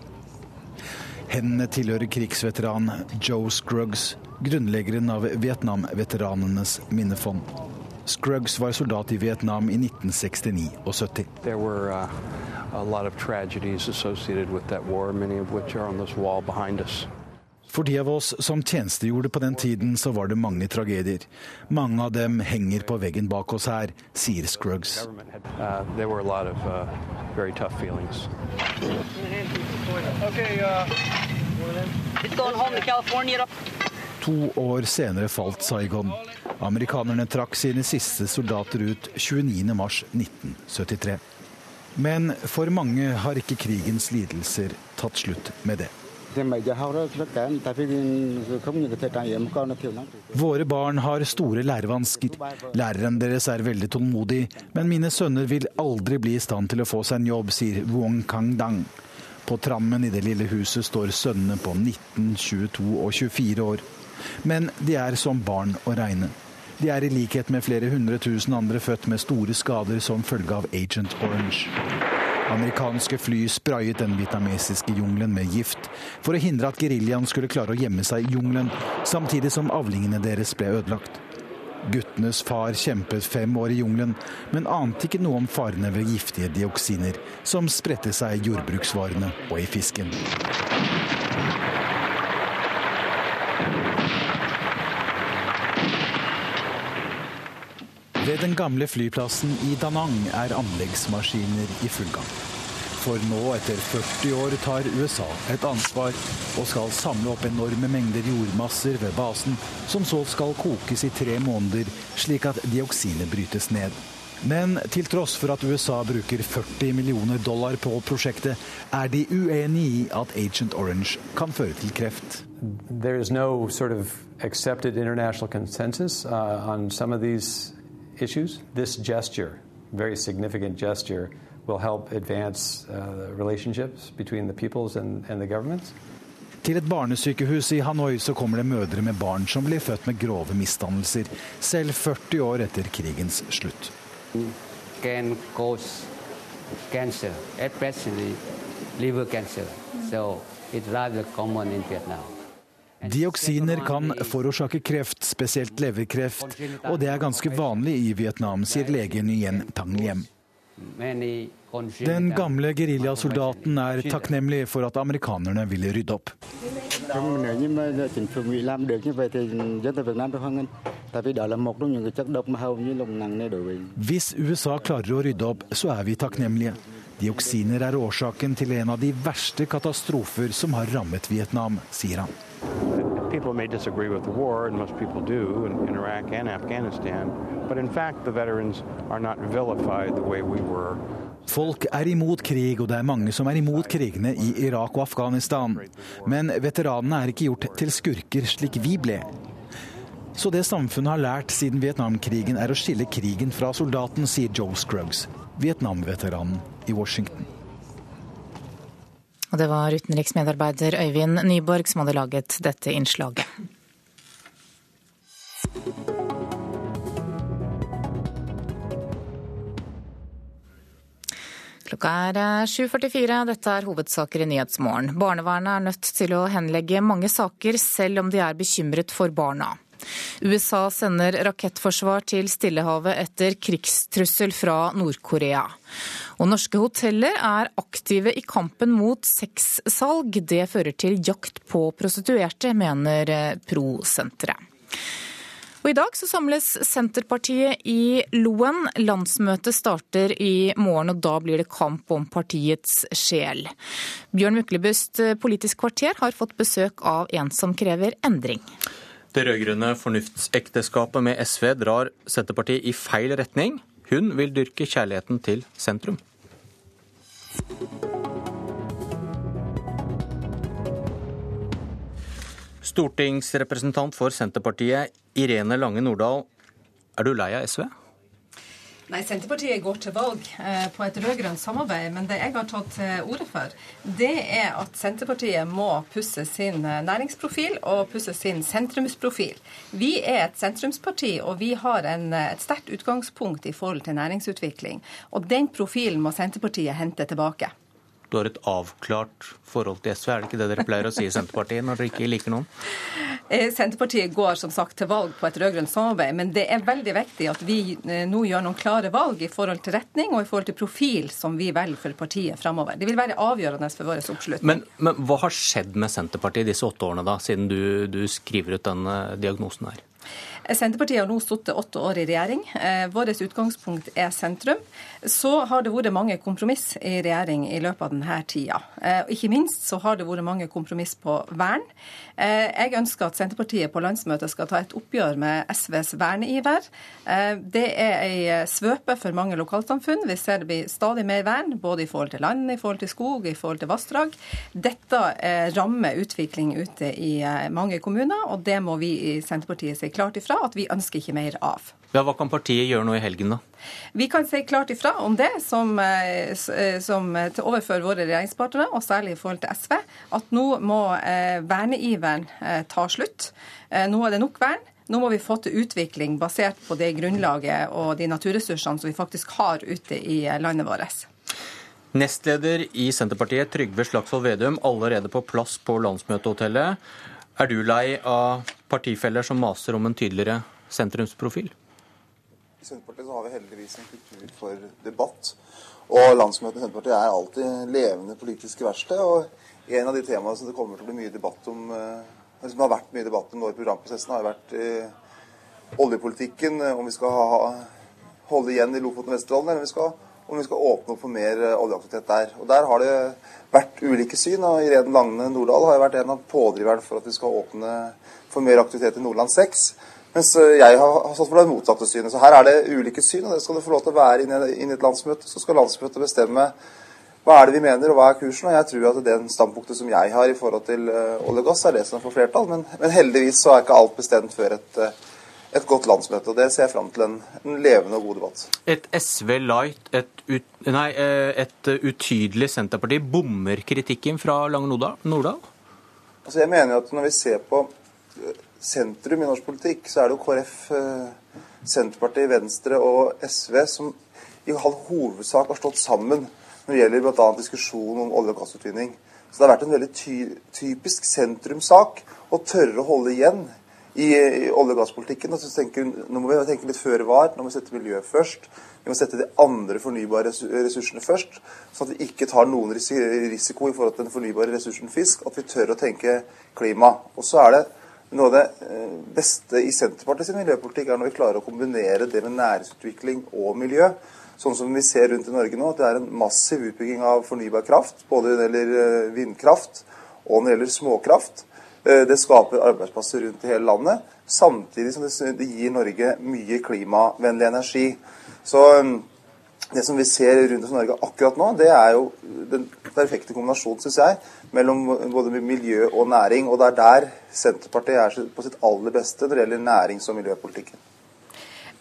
Hendene tilhører krigsveteran Joe Scruggs, grunnleggeren av Vietnam-veteranenes minnefond. Scruggs var soldat i Vietnam i 1969 og 70. There were, uh, For de av oss som tjenestegjorde på den tiden, så var det mange tragedier. Mange av dem henger på veggen bak oss her, sier Scruggs. Uh, uh, to år senere falt Saigon. Amerikanerne trakk sine siste soldater ut 29.3.1973. Men for mange har ikke krigens lidelser tatt slutt med det. Våre barn har store lærevansker. Læreren deres er veldig tålmodig, men mine sønner vil aldri bli i stand til å få seg en jobb, sier Wong Kang-dang. På trammen i det lille huset står sønnene på 19, 22 og 24 år. Men de er som barn å regne. De er i likhet med flere hundre tusen andre født med store skader som følge av Agent Orange. Amerikanske fly sprayet den vietnamesiske jungelen med gift for å hindre at geriljaen skulle klare å gjemme seg i jungelen, samtidig som avlingene deres ble ødelagt. Guttenes far kjempet fem år i jungelen, men ante ikke noe om farene ved giftige dioksiner som spredte seg i jordbruksvarene og i fisken. Ved den gamle flyplassen i Danang er anleggsmaskiner i full gang. For nå, etter 40 år, tar USA et ansvar og skal samle opp enorme mengder jordmasser ved basen, som så skal kokes i tre måneder, slik at dioksinet brytes ned. Men til tross for at USA bruker 40 millioner dollar på prosjektet, er de uenig i at Agent Orange kan føre til kreft. There is no sort of accepted international consensus uh, on some of these issues. This gesture, very significant gesture, will help advance uh, relationships between the peoples and, and the governments. Til et barnesykehus i Hanoi så kommer det mødre med barn som blir født med grove misdannelser, selv 40 år etter krigens slutt. Can cause cancer, especially liver cancer. So it's rather common in Vietnam. Dioksiner kan forårsake kreft, spesielt leverkreft, og det er ganske vanlig i Vietnam, sier legen Yen Tang Liem. Den gamle geriljasoldaten er takknemlig for at amerikanerne ville rydde opp. Hvis USA klarer å rydde opp, så er vi takknemlige. Dioksiner er årsaken til en av de verste katastrofer som har rammet Vietnam, sier han. People may disagree with the war, and most people do in, in Iraq and Afghanistan, but in fact, the veterans are not vilified the way we were. Folk er imot krig, og det er mange som er imot krigene i Irak og Afghanistan. Men veteranene er ikke gjort til skurker slik vi ble. Så det samfunnet har lært siden Vietnamkrigen er å skille krigen fra soldaten, sier Joe Scruggs, Vietnam-veteranen i Washington. Og det var utenriksmedarbeider Øyvind Nyborg som hadde laget dette innslaget. Klokka er 7.44. Dette er hovedsaker i Nyhetsmorgen. Barnevernet er nødt til å henlegge mange saker, selv om de er bekymret for barna. USA sender rakettforsvar til Stillehavet etter krigstrussel fra Nord-Korea. Og norske hoteller er aktive i kampen mot sexsalg. Det fører til jakt på prostituerte, mener Pro-senteret. Og I dag så samles Senterpartiet i Loen. Landsmøtet starter i morgen, og da blir det kamp om partiets sjel. Bjørn Myklebust, Politisk kvarter, har fått besøk av en som krever endring. Det rød-grønne fornuftsekteskapet med SV drar Senterpartiet i feil retning. Hun vil dyrke kjærligheten til sentrum. Stortingsrepresentant for Senterpartiet, Irene Lange Nordahl. Er du lei av SV? Nei, Senterpartiet går til valg eh, på et rød-grønt samarbeid. Men det jeg har tatt til orde for, det er at Senterpartiet må pusse sin eh, næringsprofil og pusse sin sentrumsprofil. Vi er et sentrumsparti, og vi har en, eh, et sterkt utgangspunkt i forhold til næringsutvikling. Og den profilen må Senterpartiet hente tilbake du har et avklart forhold til SV. Er det ikke det dere pleier å si i Senterpartiet når dere ikke liker noen? Eh, Senterpartiet går som sagt til valg på et rød-grønt samarbeid, men det er veldig viktig at vi eh, nå gjør noen klare valg i forhold til retning og i forhold til profil som vi velger for partiet framover. Det vil være avgjørende for vår oppslutning. Men, men, hva har skjedd med Senterpartiet disse åtte årene, da, siden du, du skriver ut den diagnosen her? Senterpartiet har nå sittet åtte år i regjering. Eh, vårt utgangspunkt er sentrum. Så har det vært mange kompromiss i regjering i løpet av denne tida. Eh, ikke minst så har det vært mange kompromiss på vern. Eh, jeg ønsker at Senterpartiet på landsmøtet skal ta et oppgjør med SVs verneiver. Det er ei svøpe for mange lokalsamfunn. Vi ser det blir stadig mer vern, både i forhold til land, i forhold til skog, i forhold til vassdrag. Dette rammer utvikling ute i mange kommuner, og det må vi i Senterpartiet si klart ifra at vi ønsker ikke mer av. Ja, Hva kan partiet gjøre nå i helgen, da? Vi kan si klart ifra om det, som, som til som overfor våre regjeringspartnere, og særlig i forhold til SV, at nå må eh, verneiveren eh, ta slutt. Eh, nå er det nok vern. Nå må vi få til utvikling basert på det grunnlaget og de naturressursene som vi faktisk har ute i landet vårt. Nestleder i Senterpartiet, Trygve Slagsvold Vedum, allerede på plass på landsmøtehotellet. Er du lei av partifeller som maser om en tydeligere sentrumsprofil? I Senterpartiet har vi heldigvis en kultur for debatt. Og landsmøtene i Senterpartiet er alltid levende politiske verksted. Og en av de temaene som det kommer til å bli mye debatt om, eh, som har vært mye debatt om i programprosessen, har vært eh, oljepolitikken. Om vi skal ha, holde igjen i Lofoten og Vesterålen, eller om vi skal, om vi skal åpne opp for mer eh, oljeaktivitet der. Og Der har det vært ulike syn. og Irene Lagne Nordahl har vært en av pådriverne for at vi skal åpne for mer aktivitet i Nordland 6. Mens eh, jeg har, har stått for det motsatte synet. Så her er det ulike syn, og det skal det få lov til å være inn i et landsmøte. Så skal landsmøtet bestemme hva er det vi mener, og hva er kursen. Og jeg tror at det standpunktet som jeg har i forhold til uh, olje og gass, er det som får flertall. Men, men, heldigvis så er ikke alt bestemt før et, uh, et godt landsmøte. Og det ser jeg fram til en, en, levende og god debatt. Et SV Light, et, ut, nei, et utydelig Senterparti, bommer kritikken fra Lange Nordahl? Altså jeg mener at Når vi ser på eh, sentrum i norsk politikk, så er det jo KrF, eh, Senterpartiet, Venstre og SV som i all hovedsak har stått sammen når det gjelder bl.a. diskusjon om olje- og gassutvinning. Så det har vært en veldig ty typisk sentrumssak å tørre å holde igjen i, i olje- og gasspolitikken. Og tenker, nå må vi tenke litt føre var. Nå må vi sette miljøet først. Vi må sette de andre fornybare ressursene først, sånn at vi ikke tar noen risiko i forhold til den fornybare ressursen fisk. At vi tør å tenke klima. Og så er det noe av det eh, beste i Senterpartiets miljøpolitikk er når vi klarer å kombinere det med næringsutvikling og miljø. Sånn som vi ser rundt i Norge nå, at det er en massiv utbygging av fornybar kraft. Både når det gjelder eh, vindkraft og når det gjelder småkraft. Eh, det skaper arbeidsplasser rundt i hele landet, samtidig som det gir Norge mye klimavennlig energi. Så det som vi ser rundt oss i Norge akkurat nå, det er jo den perfekte kombinasjonen, syns jeg, mellom både miljø og næring. Og det er der Senterpartiet er på sitt aller beste når det gjelder nærings- og miljøpolitikken.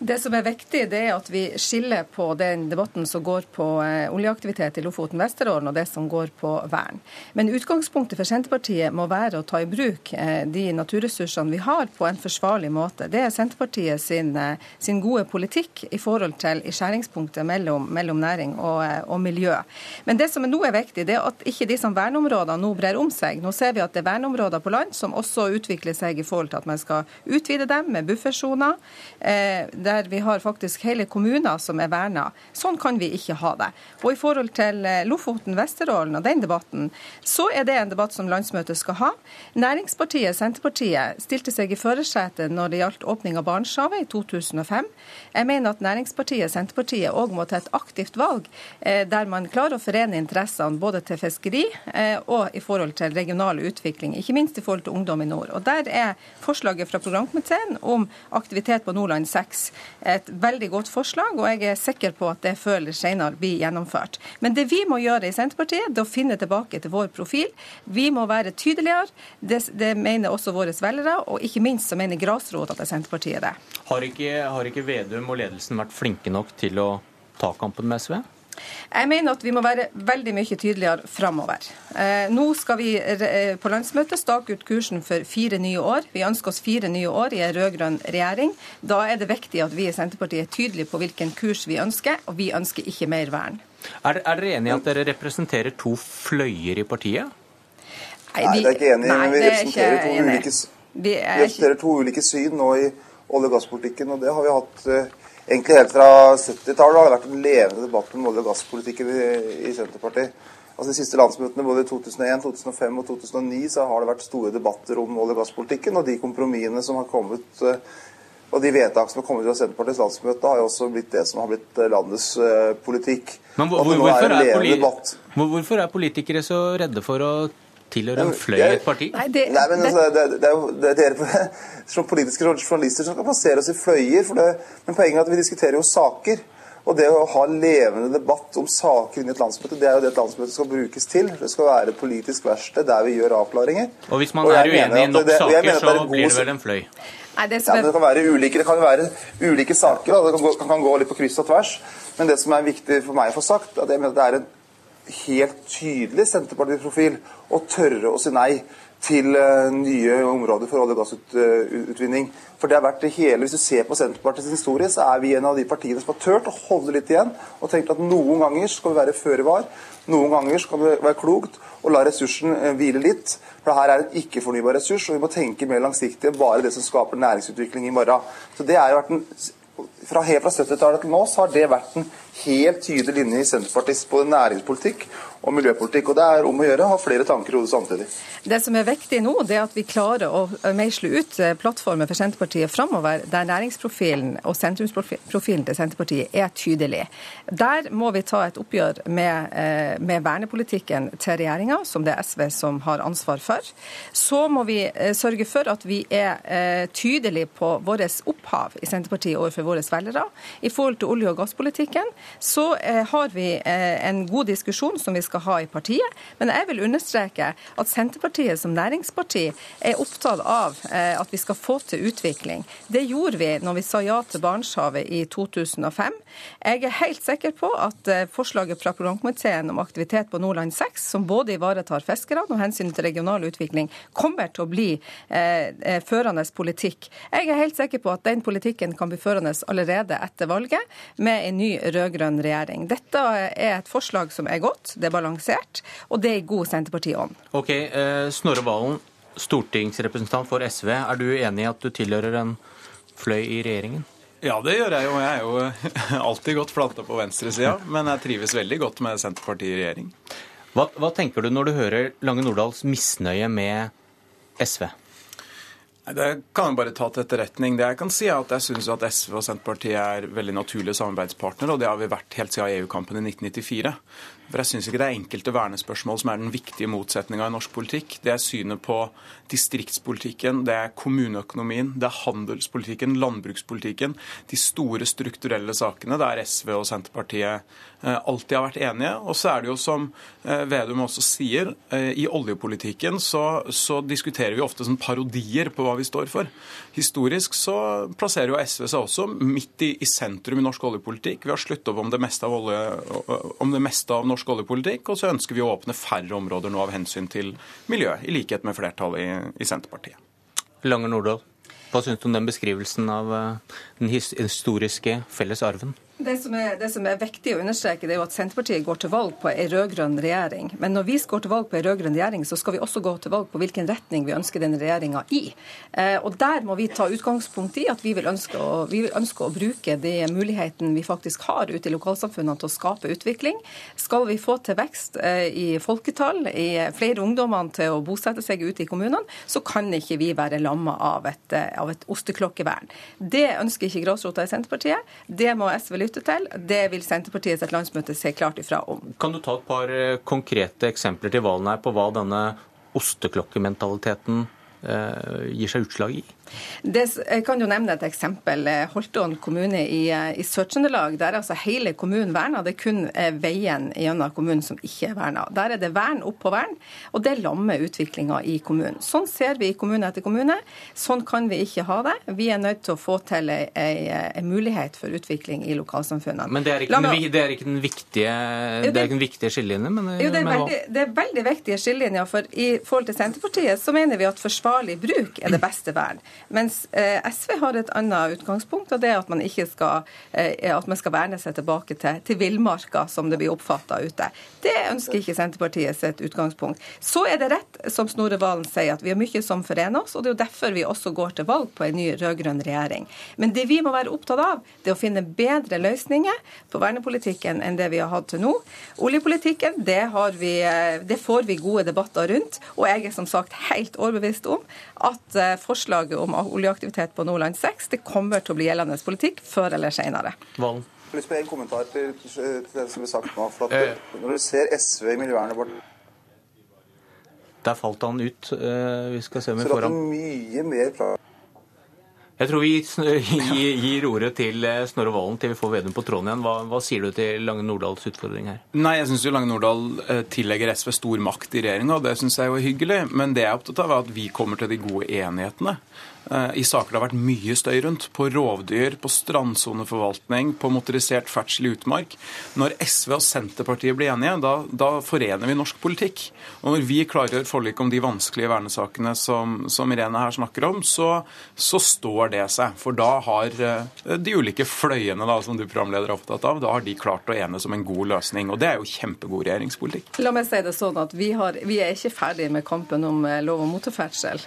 Det som er viktig, det er at vi skiller på den debatten som går på eh, oljeaktivitet i Lofoten Vesterålen, og det som går på vern. Men utgangspunktet for Senterpartiet må være å ta i bruk eh, de naturressursene vi har, på en forsvarlig måte. Det er Senterpartiet sin, eh, sin gode politikk i forhold til i skjæringspunktet mellom, mellom næring og, og, miljø. Men det som nå er viktig, det er at ikke disse verneområdene nå brer om seg. Nå ser vi at det er verneområder på land som også utvikler seg i forhold til at man skal utvide dem med buffersoner. Eh, der vi har faktisk hele kommuner som er verna. Sånn kan vi ikke ha det. Og i forhold til eh, Lofoten, Vesterålen og den debatten, så er det en debatt som landsmøtet skal ha. Næringspartiet Senterpartiet stilte seg i førersetet når det gjaldt åpning av Barentshavet i 2005. Jeg mener at næringspartiet Senterpartiet òg må ta et aktivt valg, eh, der man klarer å forene interessene både til fiskeri eh, og i forhold til regional utvikling, ikke minst i forhold til ungdom i nord. Og Der er forslaget fra programkomiteen om aktivitet på Nordland 6 et veldig godt forslag, og jeg er sikker på at det før eller senere blir gjennomført. Men det vi må gjøre i Senterpartiet, det er å finne tilbake til vår profil. Vi må være tydeligere. Det, det mener også våre velgere, og ikke minst så mener grasrota til Senterpartiet det. Har ikke, har ikke Vedum og ledelsen vært flinke nok til å ta kampen med SV? Jeg mener at vi må være veldig mye tydeligere framover. Eh, nå skal vi eh, på landsmøtet stake ut kursen for fire nye år. Vi ønsker oss fire nye år i en rød-grønn regjering. Da er det viktig at vi i Senterpartiet er tydelige på hvilken kurs vi ønsker, og vi ønsker ikke mer vern. Er, er dere enig i at dere representerer to fløyer i partiet? Nei, vi, nei det er ikke enig. Nei, vi representerer to, ulike, vi representerer to ulike syn nå i olje- og gasspolitikken, og det har vi hatt eh, egentlig helt fra 70-tallet har det vært en levende debatt om olje- og gasspolitikken i, i, Senterpartiet. Altså De siste landsmøtene både i 2001, 2005 og 2009 så har det vært store debatter om olje- og gasspolitikken. Og de kompromissene som har kommet eh, og de vedtak som har kommet fra Senterpartiets landsmøte, har jo også blitt det som har blitt eh, landets uh, politikk. Men hvor, hvor, hvorfor, er hvorfor, er politikere så redde for å tilhøre en fløy i et parti? Nei, det, Nei men altså, det, det, er jo det er dere som politiske journalister som kan plassere oss i fløyer. men poenget er at vi diskuterer jo saker. Og det å ha levende debatt om saker inni i et landsmøte, det er jo det et landsmøte skal brukes til. Det skal være politisk verksted der vi gjør avklaringer. Og hvis man og er uenig i nok det, saker, så blir det vel en fløy? Nei, det, ja, det, kan være ulike, det kan være ulike saker, Da. det kan gå, kan gå litt på kryss og tvers. Men det som er viktig for meg å få sagt, at jeg mener at det er en helt tydelig Senterparti-profil å tørre å si nei til uh, nye områder for olje- og gassutvinning. For det har vært det hele, Hvis du ser på Senterpartiets historie, så er vi en av de partiene som har turt å holde litt igjen og tenkt at noen ganger skal vi være føre var. Noen ganger skal det være klokt å la ressursen uh, hvile litt. For her er en ikke-fornybar ressurs, og vi må tenke mer langsiktig enn bare det som skaper næringsutvikling i morgen. Så det er jo vært en fra, helt fra 70-tallet til nå så har det vært en helt tydelig linje i Senterpartiets både næringspolitikk og miljøpolitikk. Og det er om å gjøre å ha flere tanker i hodet samtidig. Det som er viktig nå, det er at vi klarer å meisle ut eh, plattformen for Senterpartiet framover, der næringsprofilen og sentrumsprofilen til Senterpartiet er tydelig. Der må vi ta et oppgjør med, eh, med vernepolitikken til regjeringa, som det er SV som har ansvar for. Så må vi eh, sørge for at vi er tydelige på vårt opphav i Senterpartiet overfor våre velgere. I forhold til olje- og gasspolitikken så eh, har vi eh, en god diskusjon som vi skal ha i partiet. Men jeg vil understreke at Senterpartiet som næringsparti er opptatt av eh, at vi skal få til utvikling. Det gjorde vi når vi sa ja til Barentshavet i 2005. Jeg er helt sikker på at eh, forslaget fra programkomiteen om aktivitet på Nordland 6, som både ivaretar fiskerne og hensynet til regional utvikling, kommer til å bli eh, eh, førende politikk. Jeg er helt sikker på at den politikken kan bli førende allerede etter valget, med en ny rød-grønn regjering. Dette er et forslag som er godt, det er balansert, og det er i god Senterparti-ånd. Ok, eh, Snorre Valen, stortingsrepresentant for SV. Er du enig i at du tilhører en fløy i regjeringen? Ja, det gjør jeg jo. Jeg er jo alltid godt planta på venstresida, men jeg trives veldig godt med Senterpartiet i regjering. Hva, hva tenker du når du hører Lange Nordahls misnøye med SV? Det kan jeg bare ta til etterretning. Det jeg kan si er at jeg syns at SV og Senterpartiet er veldig naturlige samarbeidspartnere, og det har vi vært helt siden EU-kampen i 1994. For jeg syns ikke det er enkelte vernespørsmål som er den viktige motsetninga i norsk politikk. Det er synet på distriktspolitikken, det er kommuneøkonomien, det er handelspolitikken, landbrukspolitikken. De store strukturelle sakene der SV og Senterpartiet eh, alltid har vært enige. Og så er det jo som eh, Vedum også sier, eh, i oljepolitikken så, så diskuterer vi ofte som parodier på hva vi står for. Historisk så plasserer jo SV seg også midt i, i sentrum i norsk oljepolitikk. Vi har sluttet opp om det meste av, olje, om det meste av norsk oljepolitikk, og så ønsker vi å åpne færre områder nå av hensyn til miljø, i likhet med flertallet i, i Senterpartiet. Lange Nordahl, hva syns du om den beskrivelsen av den historiske felles arven? Det som, er, det som, er, viktig å understreke, det er jo at Senterpartiet går til valg på en rød-grønn regjering. Men når vi går til valg på en rød-grønn regjering, så skal vi også gå til valg på hvilken retning vi ønsker den regjeringa i. Eh, og Der må vi ta utgangspunkt i at vi vil, å, vi vil ønske å bruke de mulighetene vi faktisk har ute i lokalsamfunnene til å skape utvikling. Skal vi få til vekst eh, i folketall, i flere ungdommer til å bosette seg ute i kommunene, så kan ikke vi være lamma av et, av et osteklokkevern. Det ønsker ikke grasrota i Senterpartiet. Det må SV lytte til. Det vil Senterpartiet sitt landsmøte se klart ifra om. Kan du ta et par eh, konkrete eksempler til valen her på hva denne osteklokkementaliteten eh, gir seg utslag i? Det, jeg kan jo nevne et eksempel. Holtån kommune i, i Sør-Trøndelag. Der er altså hele kommunen verna. Det er kun eh, veien gjennom kommunen som ikke er verna. Der er det vern på vern, og det lammer utviklinga i kommunen. Sånn ser vi i kommune etter kommune. Sånn kan vi ikke ha det. Vi er nødt til å få til en mulighet for utvikling i lokalsamfunnene. Men det er ikke, meg... den, det er ikke den viktige, det er ikke den viktige skillelinjen? Men, jo, det er, veldig, det er veldig viktige skillelinjer. For i forhold til Senterpartiet så mener vi at forsvarlig bruk er det beste vern. Mens eh, SV har et annet utgangspunkt, og det er at man ikke skal, eh, at man skal verne seg tilbake til, til villmarka, som det blir oppfatta ute. Det ønsker ikke Senterpartiet sitt utgangspunkt. Så er det rett, som Snorre Valen sier, at vi har mye som forener oss, og det er jo derfor vi også går til valg på en ny rød-grønn regjering. Men det vi må være opptatt av, det er å finne bedre løsninger på vernepolitikken enn det vi har hatt til nå. Oljepolitikken, det, vi, eh, det får vi gode debatter rundt, og jeg er som sagt helt overbevist om at forslaget om oljeaktivitet på Nordland 6. Det kommer til å bli gjeldende politikk før eller senere. Valen. Jeg har lyst på en kommentar til, til det som ble sagt nå. for at eh. Når du ser SV i miljøvernet vårt Der falt han ut. Eh, vi skal se om vi får ham mye mer fra... jeg tror vi gir ordet til eh, Snorre Valen til vi får Vedum på tråden igjen. Hva, hva, sier du til Lange Nordahls utfordring her? Nei, Jeg syns Lange Nordahl eh, tillegger SV stor makt i regjeringa, og det syns jeg er hyggelig. Men det jeg er opptatt av, er at vi kommer til de gode enighetene. Eh, i saker det har vært mye støy rundt. På rovdyr, på strandsoneforvaltning, på motorisert ferdsel i utmark. Når SV og Senterpartiet blir enige, da, da, forener vi norsk politikk. Og når vi klargjør forlik om de vanskelige vernesakene som, som Irene her snakker om, så, så, står det seg. For da har eh, de ulike fløyene da, som du programleder er opptatt av, da har de klart å enes om en god løsning. Og det er jo kjempegod regjeringspolitikk. La meg si det sånn at vi, har, vi er ikke ferdig med kampen om eh, lov om motorferdsel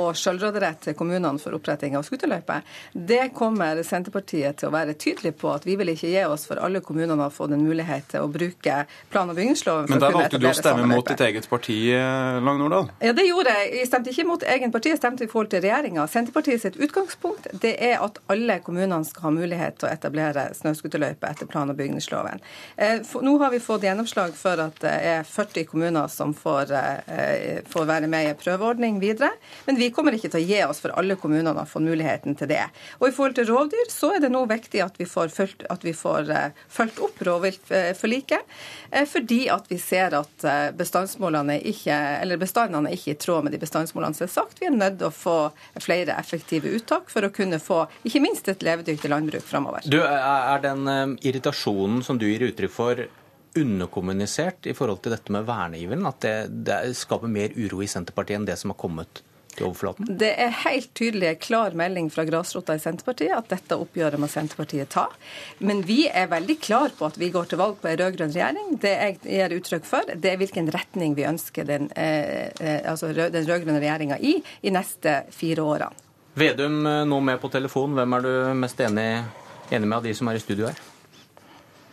og sjølråderett til kommunene kommunene for oppretting av skuterløyper. Det kommer Senterpartiet til å være tydelig på at vi vil ikke gi oss for alle kommunene har fått en mulighet til å bruke plan- og bygningsloven. Men der valgte du å stemme mot ditt eget parti, eh, Lang Nordahl? Ja, det gjorde jeg. Jeg stemte ikke mot egen parti, jeg stemte i forhold til regjeringa. Senterpartiet sitt utgangspunkt det er at alle kommunene skal ha mulighet til å etablere snøskuterløyper etter plan- og bygningsloven. Eh, nå har vi fått gjennomslag for at det er 40 kommuner som får, eh, får være med i en prøveordning videre. Men vi kommer ikke til å gi oss for alle alle kommunene har fått muligheten til det. Og i forhold til rovdyr så er det nå viktig at vi får fulgt, vi får, uh, fulgt opp rovviltforliket, uh, fordi at vi ser at bestandsmålene ikke, eller bestandene er i tråd med de bestandsmålene som er sagt. Vi er nødt til å få flere effektive uttak for å kunne få ikke minst et levedyktig landbruk framover. Er den irritasjonen som du gir uttrykk for, underkommunisert i forhold til dette med verneiveren? At det, det, skaper mer uro i Senterpartiet enn det som har kommet til overflaten? Det er helt tydelig en klar melding fra grasrota i Senterpartiet at dette oppgjøret må Senterpartiet ta. Men vi er veldig klar på at vi går til valg på en rød-grønn regjering. Det jeg gir uttrykk for, det er hvilken retning vi ønsker den, eh, eh altså den rød-grønne regjeringa i i neste fire årene. Vedum eh, nå med på telefon. Hvem er du mest enig, enig med av de som er i studio her?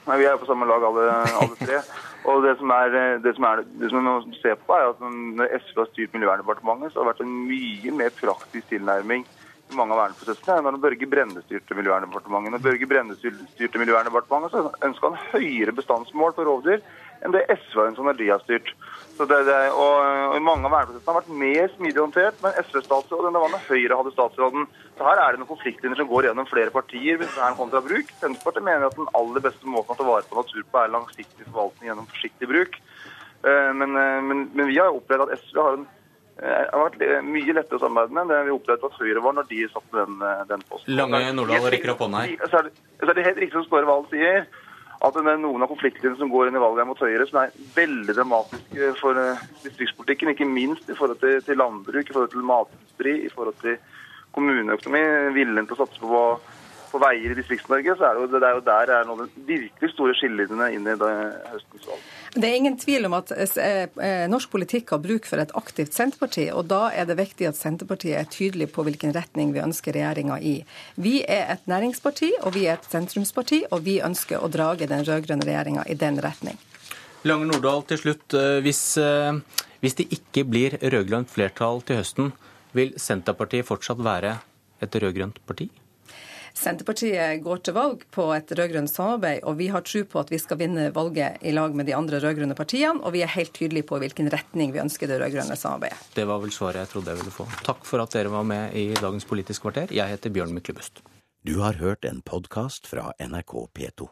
Nei, Vi er på samme lag alle, alle tre. Og det som, er, det, som er, det som man ser på er at Når SV har styrt Miljøverndepartementet, så har det vært en mye mer praktisk tilnærming i mange av verneprosessene enn når Børge Brende styrte Miljøverndepartementet. Når Børge Brende styrte Miljøverndepartementet, så ønska han høyere bestandsmål for rovdyr enn det SV har ønsket de har styrt. Det, det, og, og, Mange av verneprosessene har vært mer smidig håndtert med SV-statsråd enn det var når Høyre hadde statsråden. Så Her er det noen konfliktlinjer som går gjennom flere partier hvis vern kontra bruk. Senterpartiet mener at den aller beste måten å ta vare på natur på er langsiktig forvaltning gjennom forsiktig bruk. Eh, men, eh, men, men vi har opplevd at SV har, en, det har vært mye lettere å samarbeide med enn det vi opplevde at Høyre var når de satt den, den posten. Lange Nordahl rekker opp hånda her. Så er, det, så er det helt riktig som Snorre Valen sier at det er noen av konfliktene som går inn i valget mot Høyre, som er veldig dramatiske for eh, distriktspolitikken. Ikke minst i forhold til, til landbruk, i forhold til matindustri, i forhold til kommuneøkonomi. Viljen til å satse på på veier i Distrikts-Norge, så er det, jo, det er jo der er noen virkelig store skillelinjene inn i høstens valg. Det er ingen tvil om at eh, eh, norsk politikk har bruk for et aktivt Senterparti, og da er det viktig at Senterpartiet er tydelig på hvilken retning vi ønsker regjeringa i. Vi er et næringsparti, og vi er et sentrumsparti, og vi ønsker å drage den rød-grønne regjeringa i den retning. Lange Nordahl, til slutt. Eh, hvis, hvis det ikke blir rød-grønt flertall til høsten, vil Senterpartiet fortsatt være et rød-grønt parti? Senterpartiet går til valg på et rød-grønt samarbeid, og vi har tro på at vi skal vinne valget i lag med de andre rød-grønne partiene, og vi er helt tydelige på hvilken retning vi ønsker det rød-grønne samarbeidet. Det var vel svaret jeg trodde jeg ville få. Takk for at dere var med i dagens Politisk kvarter. Jeg heter Bjørn Myklebust. Du har hørt en podkast fra NRK P2.